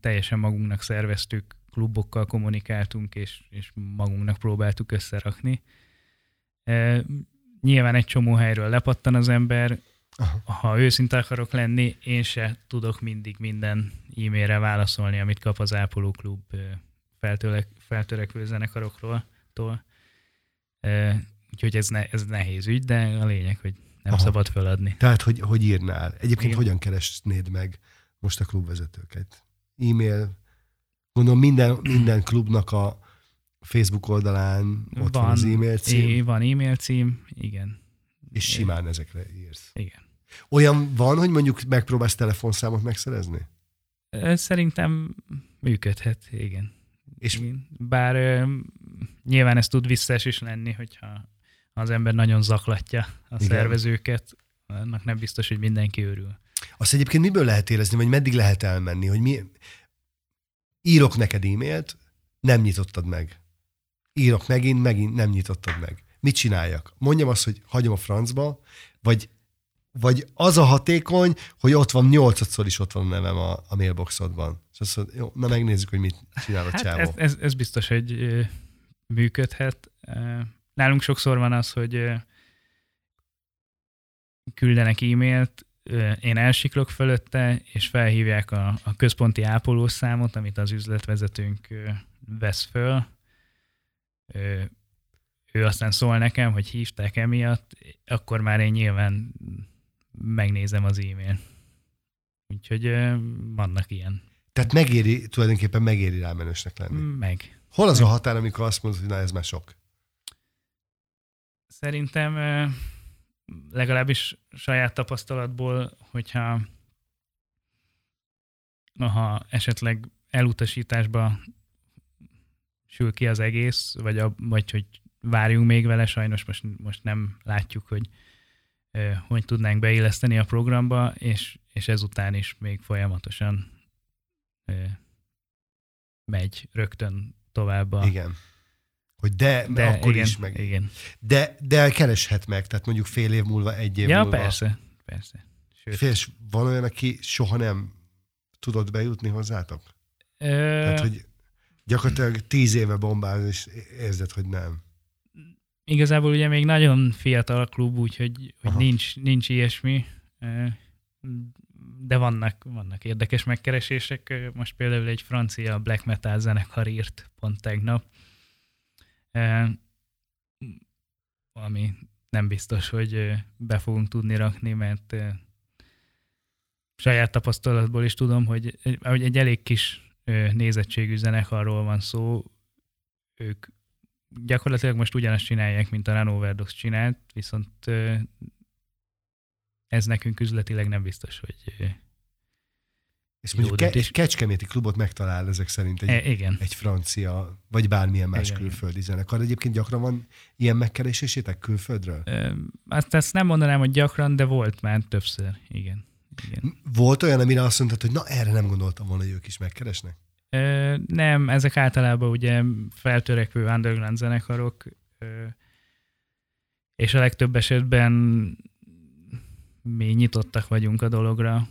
teljesen magunknak szerveztük, klubokkal kommunikáltunk, és, és magunknak próbáltuk összerakni. Nyilván egy csomó helyről lepattan az ember, Aha. ha őszinte akarok lenni, én se tudok mindig minden e-mailre válaszolni, amit kap az Ápoló Klub feltörek, feltörekvő zenekarokról. E, úgyhogy ez, ne, ez nehéz ügy, de a lényeg, hogy nem Aha. szabad feladni. Tehát, hogy, hogy írnál? Egyébként Igen. hogyan keresnéd meg most a klubvezetőket? E-mail, Gondolom minden, minden klubnak a Facebook oldalán ott van, van az e-mail cím. van e-mail cím, igen. És simán igen. ezekre írsz. Igen. Olyan van, hogy mondjuk megpróbálsz telefonszámot megszerezni? Szerintem működhet, igen. És igen. Bár ö, nyilván ez tud visszaes is lenni, hogyha az ember nagyon zaklatja a igen. szervezőket, annak nem biztos, hogy mindenki örül. Azt egyébként miből lehet érezni, vagy meddig lehet elmenni, hogy mi, írok neked e-mailt, nem nyitottad meg. Írok megint, megint nem nyitottad meg. Mit csináljak? Mondjam azt, hogy hagyom a francba, vagy, vagy az a hatékony, hogy ott van nyolcadszor is ott van a nevem a, a mailboxodban. És azt mondod, jó, na megnézzük, hogy mit csinál a hát csávó. Ez, ez, ez biztos, hogy működhet. Nálunk sokszor van az, hogy küldenek e-mailt, én elsiklok fölötte, és felhívják a, a központi ápolószámot, amit az üzletvezetőnk vesz föl. Ő, aztán szól nekem, hogy hívták emiatt, akkor már én nyilván megnézem az e-mail. Úgyhogy vannak ilyen. Tehát megéri, tulajdonképpen megéri rámenősnek lenni. Meg. Hol az a határ, amikor azt mondod, hogy na ez már sok? Szerintem legalábbis saját tapasztalatból, hogyha ha esetleg elutasításba sül ki az egész, vagy, a, vagy hogy várjunk még vele, sajnos most, most nem látjuk, hogy hogy tudnánk beilleszteni a programba, és, és ezután is még folyamatosan megy rögtön tovább a, Igen hogy de, de akkor igen, is meg. Igen. De, de kereshet meg, tehát mondjuk fél év múlva, egy év ja, múlva. persze, persze. Sőt. Félsz, van olyan, aki soha nem tudott bejutni hozzátok? Ö... Tehát, hogy gyakorlatilag tíz éve bombáz, és érzed, hogy nem. Igazából ugye még nagyon fiatal a klub, úgyhogy hogy nincs, nincs ilyesmi, de vannak, vannak érdekes megkeresések. Most például egy francia black metal zenekar írt pont tegnap, ami nem biztos, hogy be fogunk tudni rakni, mert saját tapasztalatból is tudom, hogy, hogy egy elég kis nézettségű zenekarról van szó, ők gyakorlatilag most ugyanazt csinálják, mint a Nanoverdox csinált, viszont ez nekünk üzletileg nem biztos, hogy és mondjuk ke- egy kecskeméti klubot megtalál ezek szerint egy, e, igen. egy francia, vagy bármilyen más igen, külföldi zenekar. Egyébként gyakran van ilyen megkeresésétek külföldről? E, azt, ezt nem mondanám, hogy gyakran, de volt már többször, igen. igen. Volt olyan, amire azt mondtad, hogy na erre nem gondoltam volna, hogy ők is megkeresnek? E, nem, ezek általában ugye feltörekvő underground zenekarok, e, és a legtöbb esetben mi nyitottak vagyunk a dologra,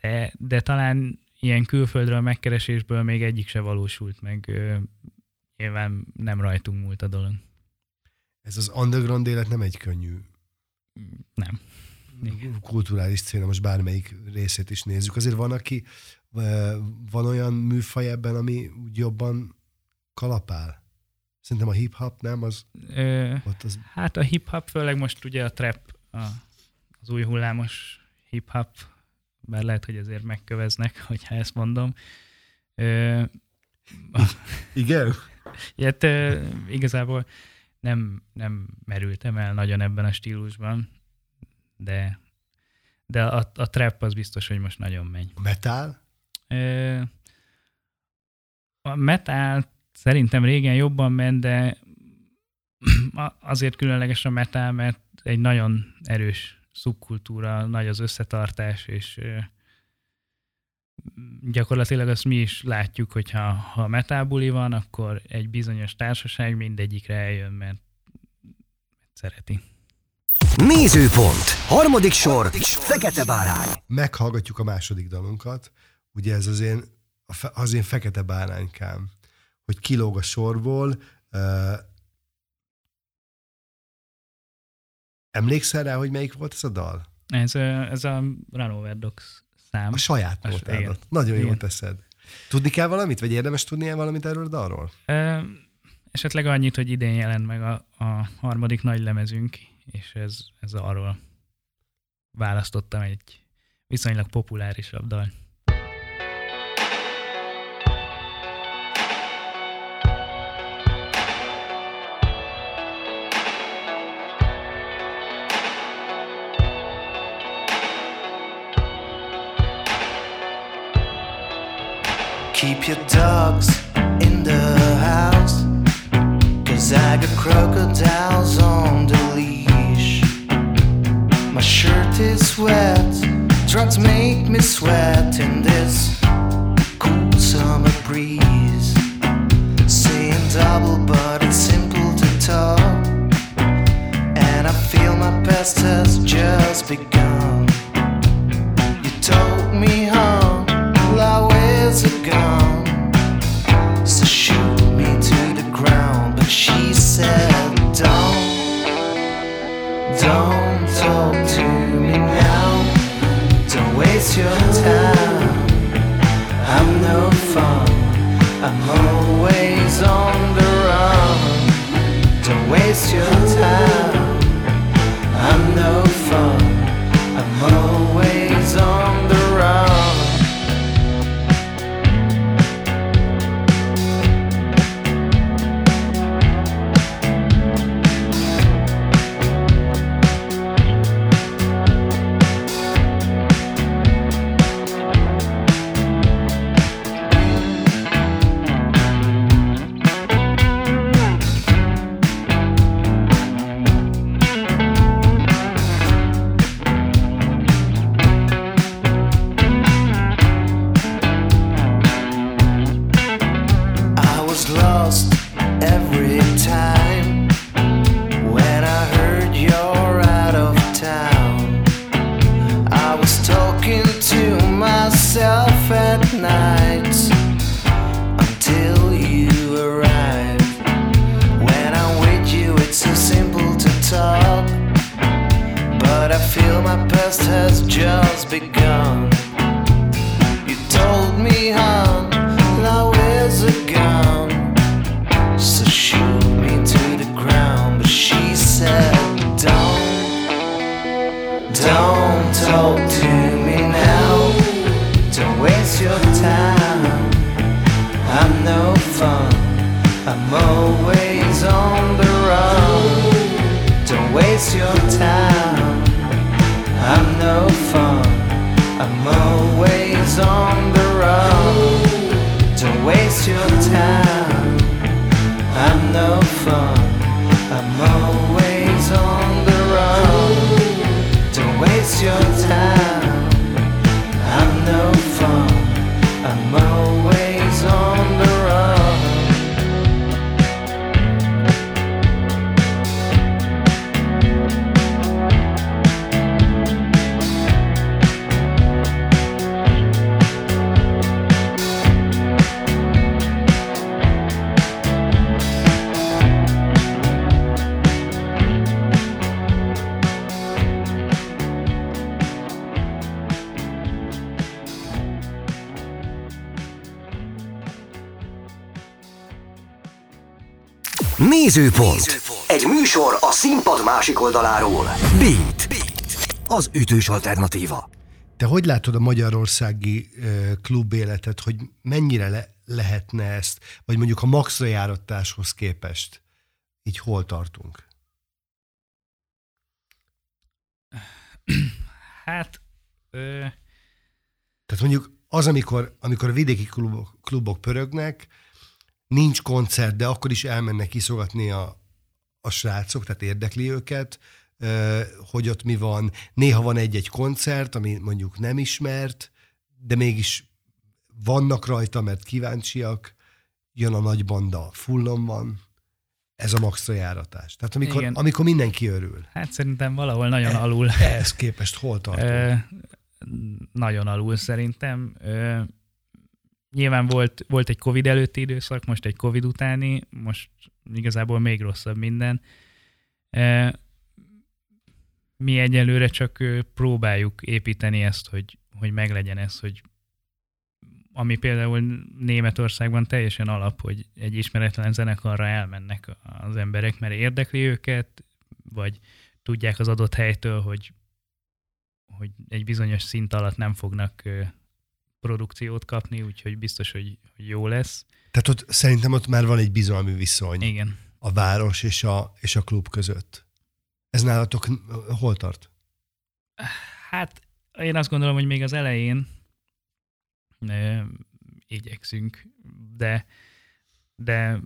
de, de talán ilyen külföldről megkeresésből még egyik se valósult meg. Nyilván nem rajtunk múlt a dolog. Ez az underground élet nem egy könnyű Nem. kulturális cél, most bármelyik részét is nézzük. Azért van, aki, van olyan műfaj ebben, ami úgy jobban kalapál? Szerintem a hip-hop, nem? Az, Ö, ott az... Hát a hip-hop, főleg most ugye a trap, a, az új hullámos hip-hop, bár lehet, hogy azért megköveznek, hogyha ezt mondom. Ö, Igen? Ilyet, igazából nem, nem merültem el nagyon ebben a stílusban, de, de a, a trap az biztos, hogy most nagyon megy. A metal? A metal szerintem régen jobban ment, de azért különleges a metal, mert egy nagyon erős szubkultúra, nagy az összetartás, és gyakorlatilag azt mi is látjuk, hogy ha, ha metábuli van, akkor egy bizonyos társaság mindegyikre eljön, mert szereti. Nézőpont. Harmadik sor. Fekete bárány. Meghallgatjuk a második dalunkat. Ugye ez az én, az én fekete báránykám, hogy kilóg a sorból. Emlékszel rá, hogy melyik volt ez a dal? Ez, ez a Runover Dogs szám. A saját nótádat. Nagyon igen. jól teszed. Tudni kell valamit, vagy érdemes tudni valamit erről a dalról? Ö, esetleg annyit, hogy idén jelent meg a, a harmadik nagy lemezünk, és ez, ez arról választottam egy viszonylag populárisabb dal. Keep your dogs in the house. Cause I got crocodiles on the leash. My shirt is wet, drugs make me sweat in this cool summer breeze. Saying double, but it's simple to talk. And I feel my past has just begun. Nézőpont. Egy műsor a színpad másik oldaláról. Beat. Beat. Az ütős alternatíva. Te hogy látod a magyarországi ö, klubéletet, hogy mennyire le, lehetne ezt, vagy mondjuk a maxra járatáshoz képest, így hol tartunk? Hát, ö, Tehát mondjuk az, amikor, amikor a vidéki klubok, klubok pörögnek, nincs koncert, de akkor is elmennek kiszogatni a, a srácok, tehát érdekli őket, hogy ott mi van. Néha van egy-egy koncert, ami mondjuk nem ismert, de mégis vannak rajta, mert kíváncsiak, jön a nagy banda, fullon van. Ez a maxra járatás. Tehát amikor, Igen. amikor mindenki örül. hát szerintem valahol nagyon alul. Ehhez képest hol tartunk? Ö, nagyon alul szerintem. Ö, nyilván volt, volt egy Covid előtti időszak, most egy Covid utáni, most igazából még rosszabb minden. Ö, mi egyelőre csak próbáljuk építeni ezt, hogy, hogy meglegyen ez, hogy ami például Németországban teljesen alap, hogy egy ismeretlen zenekarra elmennek az emberek, mert érdekli őket, vagy tudják az adott helytől, hogy hogy egy bizonyos szint alatt nem fognak produkciót kapni, úgyhogy biztos, hogy, hogy jó lesz. Tehát ott szerintem ott már van egy bizalmi viszony Igen. a város és a, és a klub között. Ez nálatok hol tart? Hát én azt gondolom, hogy még az elején ö, igyekszünk, de, de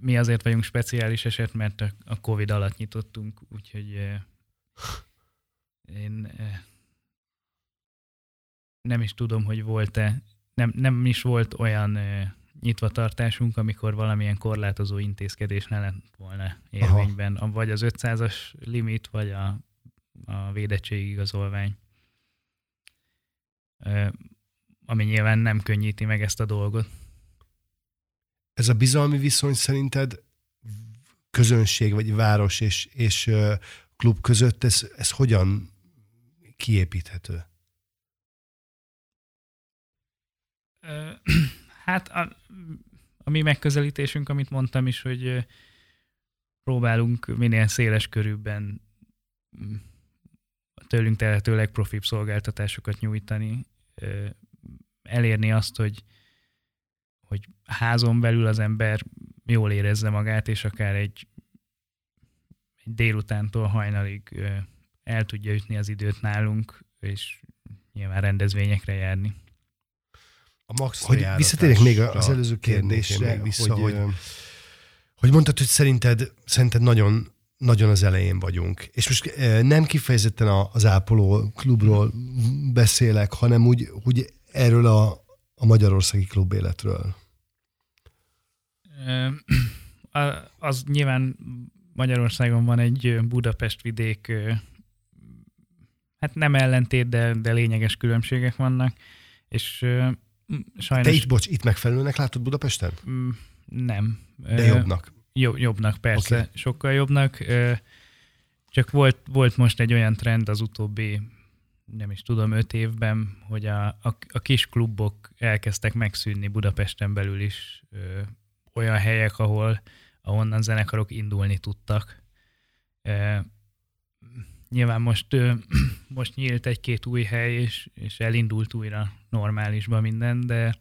mi azért vagyunk speciális eset, mert a, a Covid alatt nyitottunk, úgyhogy ö, én ö, nem is tudom, hogy volt-e, nem, nem is volt olyan ö, nyitvatartásunk, amikor valamilyen korlátozó intézkedés ne lett volna érvényben, Aha. vagy az 500-as limit, vagy a, a védettségigazolvány. Ö, ami nyilván nem könnyíti meg ezt a dolgot. Ez a bizalmi viszony szerinted közönség, vagy város és, és klub között, ez, ez hogyan kiépíthető? Hát a, a mi megközelítésünk, amit mondtam is, hogy próbálunk minél széles körülben mm, tőlünk telhető legprofibb szolgáltatásokat nyújtani, elérni azt, hogy, hogy házon belül az ember jól érezze magát, és akár egy, egy délutántól hajnalig el tudja ütni az időt nálunk, és nyilván rendezvényekre járni. A max hogy visszatérek még az előző kérdésre, még vissza, hogy, hogy, hogy mondtad, hogy szerinted, szerinted nagyon, nagyon az elején vagyunk. És most nem kifejezetten az Ápoló klubról beszélek, hanem úgy, úgy erről a, a magyarországi klubéletről. Az nyilván Magyarországon van egy Budapest vidék, hát nem ellentét, de, de lényeges különbségek vannak, és sajnos... Te itt, bocs, itt megfelelőnek látod Budapesten? Nem. De jobbnak. Jobb, jobbnak, persze. Okay. Sokkal jobbnak. Csak volt, volt most egy olyan trend az utóbbi, nem is tudom, öt évben, hogy a, a, a kis klubok elkezdtek megszűnni Budapesten belül is. Olyan helyek, ahol ahonnan zenekarok indulni tudtak. Nyilván most, most nyílt egy-két új hely, és, és elindult újra normálisba minden, de,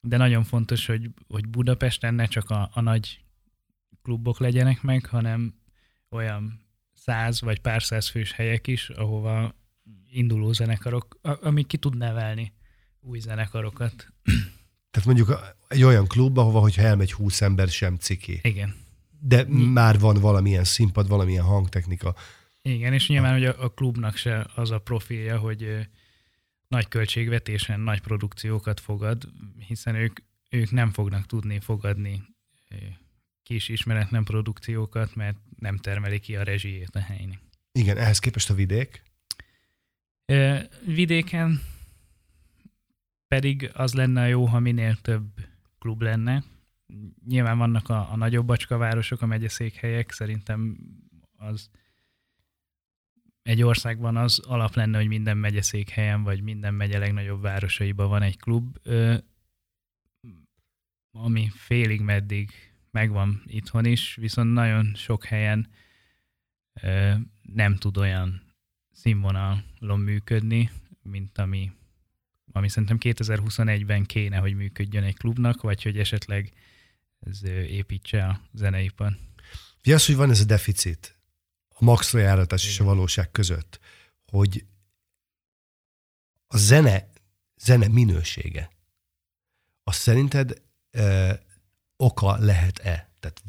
de nagyon fontos, hogy, hogy Budapesten ne csak a, a nagy klubok legyenek meg, hanem olyan száz vagy pár száz fős helyek is, ahova induló zenekarok, amik ki tud nevelni új zenekarokat. Tehát mondjuk egy olyan klub, ahova, hogyha elmegy 20 ember, sem ciki. Igen. De Mi? már van valamilyen színpad, valamilyen hangtechnika. Igen, és nyilván, hogy a, a klubnak se az a profilja, hogy nagy költségvetésen nagy produkciókat fogad, hiszen ők, ők nem fognak tudni fogadni kis ismeretlen produkciókat, mert nem termeli ki a rezsijét a helynek. Igen, ehhez képest a vidék? Ö, vidéken pedig az lenne jó, ha minél több klub lenne. Nyilván vannak a, a nagyobb bacskavárosok, a megyeszékhelyek, szerintem az egy országban az alap lenne, hogy minden megyeszékhelyen, vagy minden megye legnagyobb városaiban van egy klub, ami félig meddig megvan itthon is, viszont nagyon sok helyen nem tud olyan színvonalon működni, mint ami, ami szerintem 2021-ben kéne, hogy működjön egy klubnak, vagy hogy esetleg ez építse a zeneipar. Mi az, hogy van ez a deficit a maxra járatás és a valóság között, hogy a zene, zene minősége, az szerinted ö, oka lehet-e? Tehát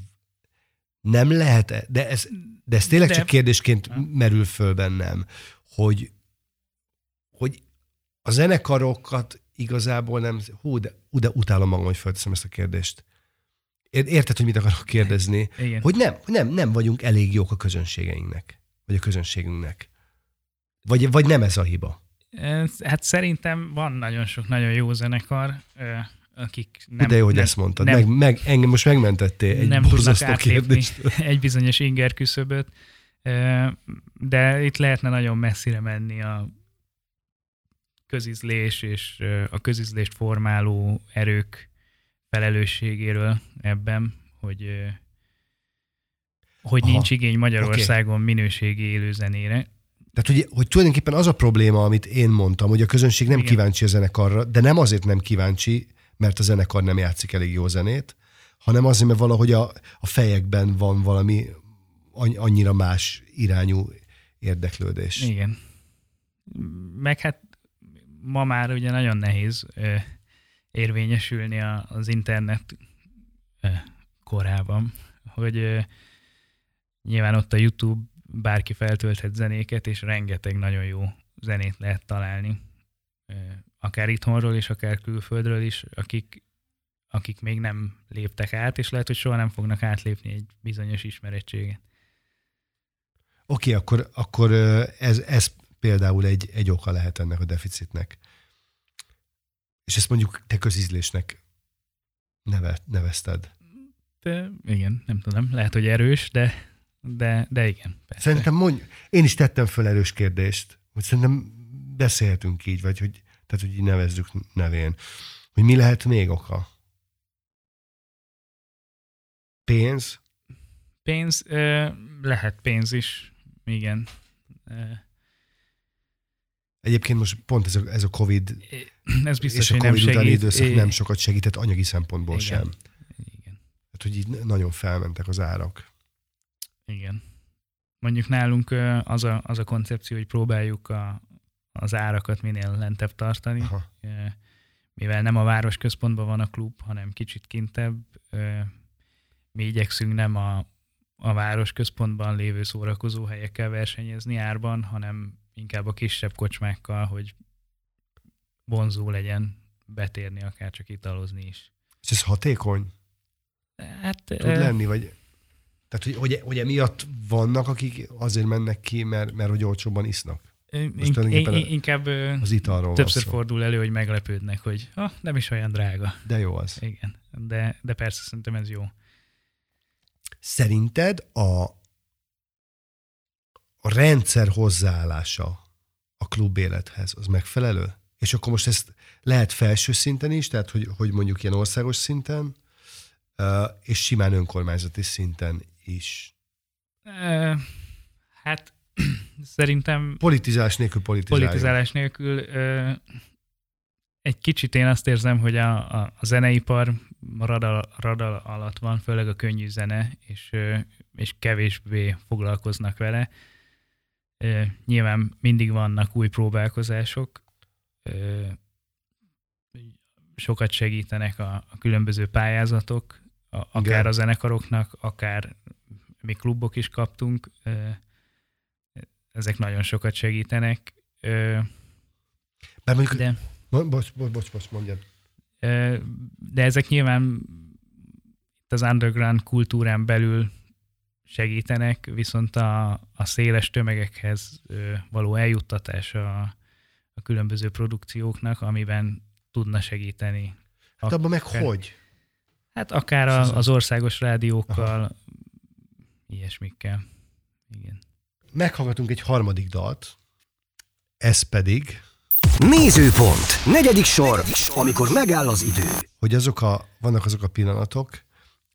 nem lehet-e? De ez, de ez tényleg De- csak kérdésként merül föl bennem, hogy, hogy a zenekarokat igazából nem... Hú, de, hú, de utálom magam, hogy felteszem ezt a kérdést. Ér- Érted, hogy mit akarok kérdezni? Igen. Hogy nem, nem, nem vagyunk elég jók a közönségeinknek, vagy a közönségünknek. Vagy, vagy nem ez a hiba. Hát szerintem van nagyon sok nagyon jó zenekar, akik nem... De jó, hogy nem, ezt mondtad. Nem, meg, meg, engem most megmentettél egy nem borzasztó kérdést. egy bizonyos inger küszöböt, de itt lehetne nagyon messzire menni a közizlés és a közizlést formáló erők felelősségéről ebben, hogy hogy Aha. nincs igény Magyarországon minőségi élőzenére. Tehát, hogy, hogy tulajdonképpen az a probléma, amit én mondtam, hogy a közönség nem Igen. kíváncsi a zenekarra, de nem azért nem kíváncsi, mert a zenekar nem játszik elég jó zenét, hanem azért, mert valahogy a, a fejekben van valami anny- annyira más irányú érdeklődés. Igen. Meg hát ma már ugye nagyon nehéz érvényesülni a, az internet korában, hogy nyilván ott a YouTube bárki feltölthet zenéket, és rengeteg nagyon jó zenét lehet találni. Akár itthonról is, akár külföldről is, akik, akik még nem léptek át, és lehet, hogy soha nem fognak átlépni egy bizonyos ismerettséget. Oké, akkor, akkor ö, ez, ez például egy, egy oka lehet ennek a deficitnek. És ezt mondjuk te közízlésnek neve, nevezted. De, igen, nem tudom, lehet, hogy erős, de, de, de igen. Persze. Szerintem mondj, én is tettem föl erős kérdést, hogy szerintem beszélhetünk így, vagy hogy, tehát, hogy így nevezzük nevén, hogy mi lehet még oka? Pénz? Pénz, ö, lehet pénz is, igen. Ö, Egyébként most pont ez a, ez a Covid ez biztos, és a hogy nem Covid utáni időszak É- nem sokat segített anyagi szempontból Igen. sem. Igen, Hát, hogy így nagyon felmentek az árak. igen. Mondjuk nálunk az a, az a koncepció, hogy próbáljuk a, az árakat minél lentebb tartani, Aha. Mivel nem a város központban van a klub, hanem kicsit kintebb, mi igyekszünk nem a, a város központban lévő szórakozó helyekkel versenyezni árban, hanem inkább a kisebb kocsmákkal, hogy vonzó legyen betérni, akár csak italozni is. És ez hatékony Hát, tud ö, lenni, vagy tehát, hogy, hogy, hogy emiatt vannak, akik azért mennek ki, mert, mert hogy olcsóbban isznak. in- in- inkább Az italról többször szó. fordul elő, hogy meglepődnek, hogy ah, nem is olyan drága. De jó az. Igen, de, de persze szerintem ez jó. Szerinted a, a rendszer hozzáállása a klub élethez az megfelelő? És akkor most ezt lehet felső szinten is, tehát hogy, hogy mondjuk ilyen országos szinten, és simán önkormányzati szinten is. Hát szerintem Politizálás nélkül politizálás nélkül egy kicsit én azt érzem, hogy a, a, a zeneipar radar, radar alatt van, főleg a könnyű zene, és, és kevésbé foglalkoznak vele. Nyilván mindig vannak új próbálkozások, sokat segítenek a, a különböző pályázatok, a, akár Igen. a zenekaroknak, akár mi klubok is kaptunk, ezek nagyon sokat segítenek, Bár mondjuk, de, Bo- bocs, bocs, bocs, bocs, mondjad. de ezek nyilván itt az underground kultúrán belül segítenek, viszont a, a széles tömegekhez való eljuttatása a, a különböző produkcióknak, amiben tudna segíteni. Hát abban meg hogy? Hát akár a, az országos rádiókkal, ilyesmikkel. Igen. Meghallgatunk egy harmadik dalt, ez pedig, Nézőpont. Negyedik sor, amikor megáll az idő. hogy azok a, vannak azok a pillanatok,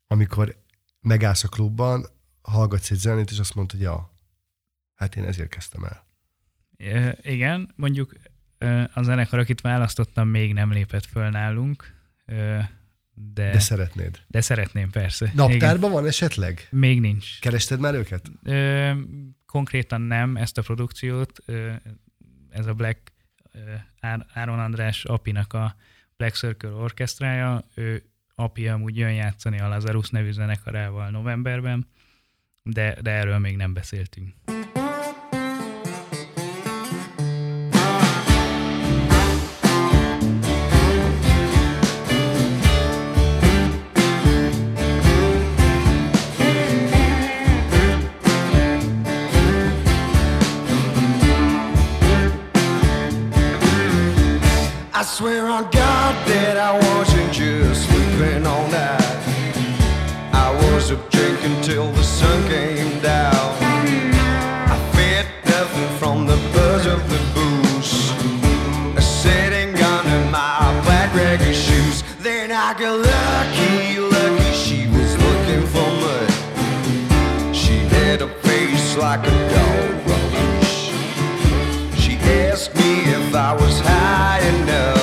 amikor megállsz a klubban, hallgatsz egy zenét, és azt mondod, hogy ja, hát én ezért kezdtem el. Ö, Igen, mondjuk a zenekar, akit választottam, még nem lépett föl nálunk, de, De szeretnéd. de szeretném persze. Naptárban van esetleg? Még nincs. Kerested már őket? Ö, konkrétan nem ezt a produkciót, ö, ez a Black Áron András Apinak a Black Circle orkesztrája, ő Api amúgy jön játszani a Lazarus nevű zenekarával novemberben, de, de erről még nem beszéltünk. I swear on I got lucky, lucky she was looking for me. She had a face like a dog roach. She asked me if I was high enough.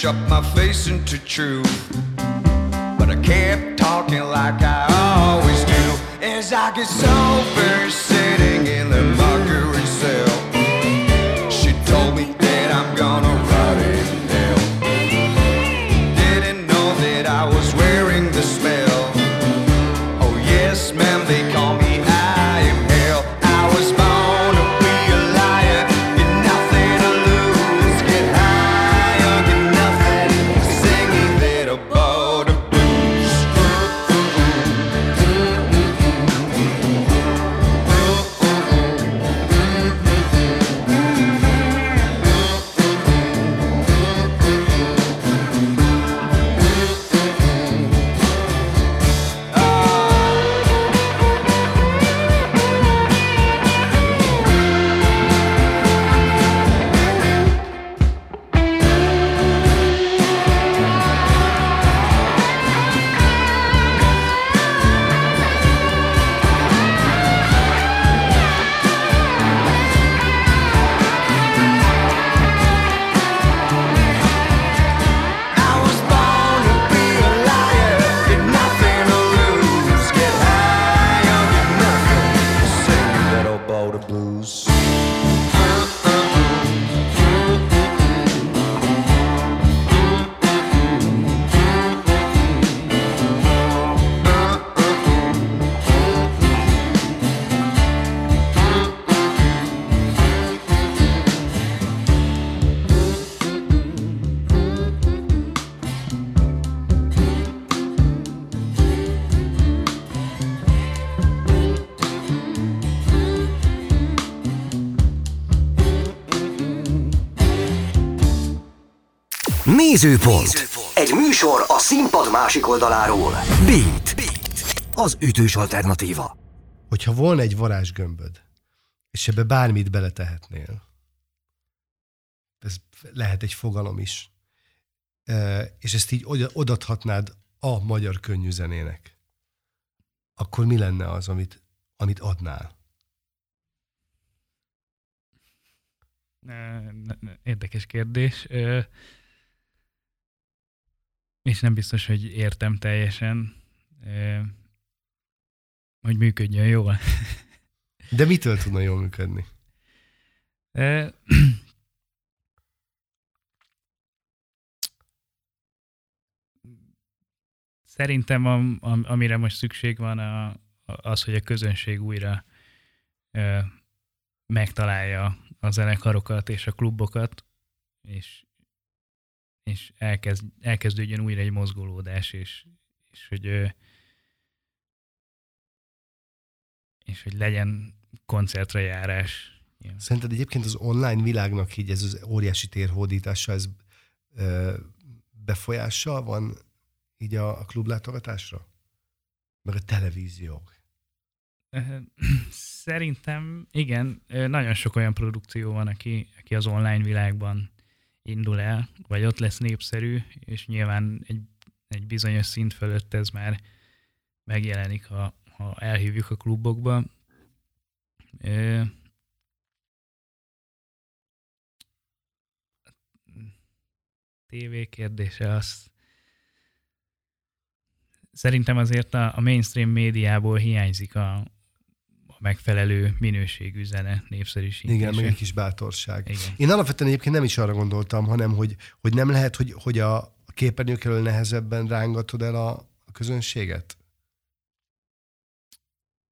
Shut my face into truth. But I kept talking like I always do. As I get sober, sitting Nézőpont. Egy műsor a színpad másik oldaláról. Beat. Beat. Az ütős alternatíva. Hogyha volna egy varázsgömböd, és ebbe bármit beletehetnél, ez lehet egy fogalom is, és ezt így oda- odaadhatnád a magyar könnyű zenének, akkor mi lenne az, amit, amit adnál? Érdekes kérdés. És nem biztos, hogy értem teljesen, hogy működjön jól. De mitől tudna jól működni? Szerintem am, am, amire most szükség van, a, a- az, hogy a közönség újra ö, megtalálja a zenekarokat és a klubokat, és, és elkezd, elkezdődjön újra egy mozgolódás, és, és hogy és hogy legyen koncertre járás. Szerinted egyébként az online világnak így ez az óriási térhódítása, ez ö, befolyással van így a, a klublátogatásra? Meg a televíziók? Szerintem igen, nagyon sok olyan produkció van, aki, aki az online világban indul el, vagy ott lesz népszerű, és nyilván egy, egy bizonyos szint fölött ez már megjelenik, ha, ha elhívjuk a klubokba. TV kérdése az szerintem azért a, a mainstream médiából hiányzik a megfelelő minőségű zene népszerűsítése. Igen, meg egy kis bátorság. Igen. Én alapvetően egyébként nem is arra gondoltam, hanem hogy, hogy nem lehet, hogy, hogy a képernyők elől nehezebben rángatod el a, a közönséget?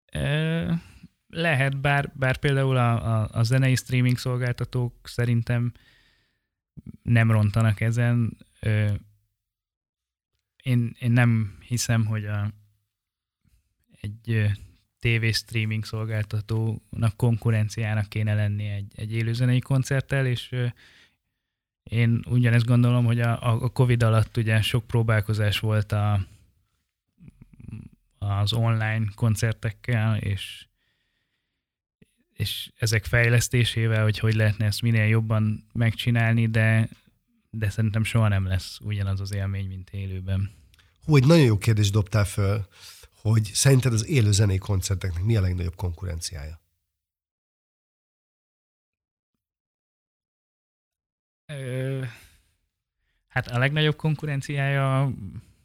E, lehet, bár, bár például a, a, a zenei streaming szolgáltatók szerintem nem rontanak ezen. Ö, én, én nem hiszem, hogy a, egy TV streaming szolgáltatónak konkurenciának kéne lenni egy, egy élőzenei koncerttel, és én ugyanezt gondolom, hogy a, a Covid alatt ugye sok próbálkozás volt a, az online koncertekkel, és és ezek fejlesztésével, hogy hogy lehetne ezt minél jobban megcsinálni, de, de szerintem soha nem lesz ugyanaz az élmény, mint élőben. Hú, egy nagyon jó kérdést dobtál föl, hogy szerinted az élő zenei koncerteknek mi a legnagyobb konkurenciája? Ö, hát a legnagyobb konkurenciája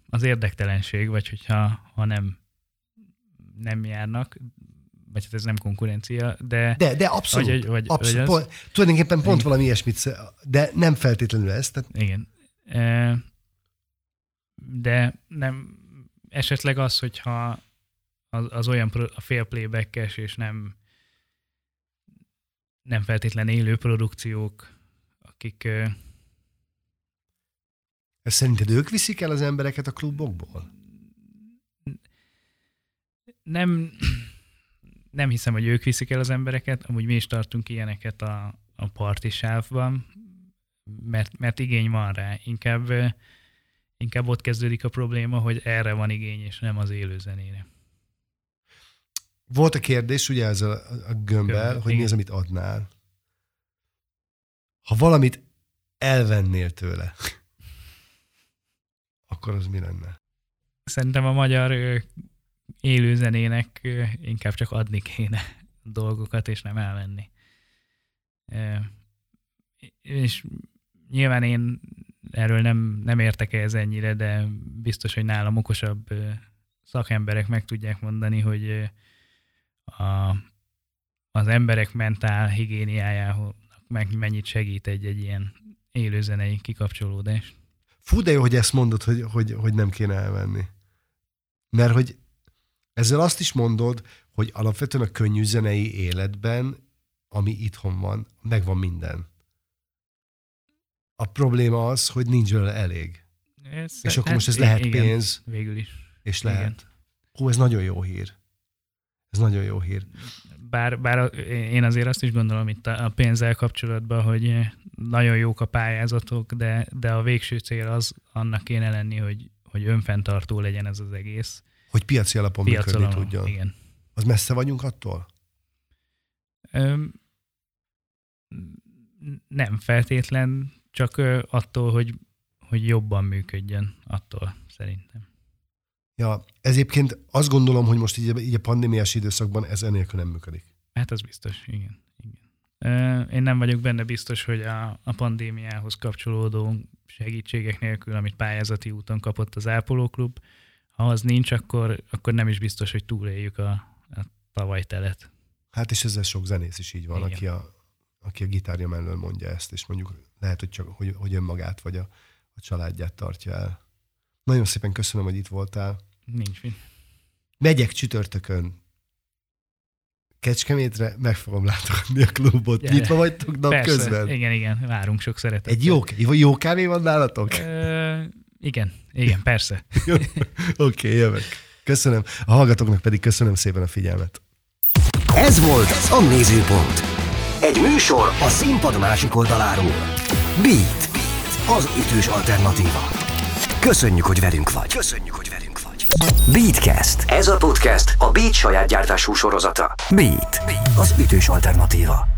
az érdektelenség, vagy hogyha ha nem, nem járnak, vagy hát ez nem konkurencia, de... De, de abszolút, vagy, vagy, abszolút. Vagy az, pont, tulajdonképpen pont igen. valami ilyesmit, de nem feltétlenül ez. Tehát... Igen. De nem, esetleg az, hogyha az, az olyan a fél playbackes és nem nem feltétlen élő produkciók, akik... Ez szerinted ők viszik el az embereket a klubokból? Nem, nem hiszem, hogy ők viszik el az embereket, amúgy mi is tartunk ilyeneket a, a parti sávban, mert, mert igény van rá. Inkább, inkább ott kezdődik a probléma, hogy erre van igény, és nem az élő zenére. Volt a kérdés, ugye ez a, a gömbbel, Gömbel, hogy igen. mi az, amit adnál. Ha valamit elvennél tőle, akkor az mi lenne? Szerintem a magyar élőzenének inkább csak adni kéne dolgokat, és nem elvenni. És nyilván én erről nem, nem értek ez ennyire, de biztos, hogy nálam okosabb szakemberek meg tudják mondani, hogy a, az emberek mentál higiéniájához meg mennyit segít egy, egy ilyen élőzenei kikapcsolódás. Fú, de jó, hogy ezt mondod, hogy, hogy, hogy nem kéne elvenni. Mert hogy ezzel azt is mondod, hogy alapvetően a könnyű zenei életben, ami itthon van, megvan minden. A probléma az, hogy nincs vele elég. Ez, és akkor most ez lehet igen, pénz. Végül is. És lehet. Igen. Hú, ez nagyon jó hír. Ez nagyon jó hír. Bár, bár én azért azt is gondolom itt a pénzzel kapcsolatban, hogy nagyon jók a pályázatok, de, de a végső cél az annak kéne lenni, hogy, hogy önfenntartó legyen ez az egész hogy piaci alapon piaci működni alapon, tudjon. Igen. Az messze vagyunk attól? Öm, nem feltétlen, csak attól, hogy, hogy jobban működjön, attól szerintem. Ja, ez egyébként azt gondolom, hogy most így, így a pandémiás időszakban ez enélkül nem működik. Hát az biztos, igen. igen. Én nem vagyok benne biztos, hogy a, a pandémiához kapcsolódó segítségek nélkül, amit pályázati úton kapott az Ápolóklub, ha az nincs, akkor, akkor nem is biztos, hogy túléljük a, a tavalytelet. Hát és ezzel sok zenész is így van, Igen. aki a, aki a gitárja mellől mondja ezt, és mondjuk lehet, hogy csak hogy, hogy önmagát vagy a, a családját tartja el. Nagyon szépen köszönöm, hogy itt voltál. Nincs mit. Megyek csütörtökön Kecskemétre meg fogom látogatni a klubot. Gyere. Nyitva vagytok nap Persze, közben? Igen, igen, várunk sok szeretettel. Egy jó, jó kávé van nálatok? Ö, igen, igen, persze. Oké, okay, jövök. Köszönöm. A hallgatóknak pedig köszönöm szépen a figyelmet. Ez volt a Nézőpont. Egy műsor a színpad másik oldaláról. Beat. Az ütős alternatíva. Köszönjük, hogy velünk vagy. Köszönjük, hogy velünk vagy. Beatcast. Ez a podcast a Beat saját gyártású sorozata. Beat. Az ütős alternatíva.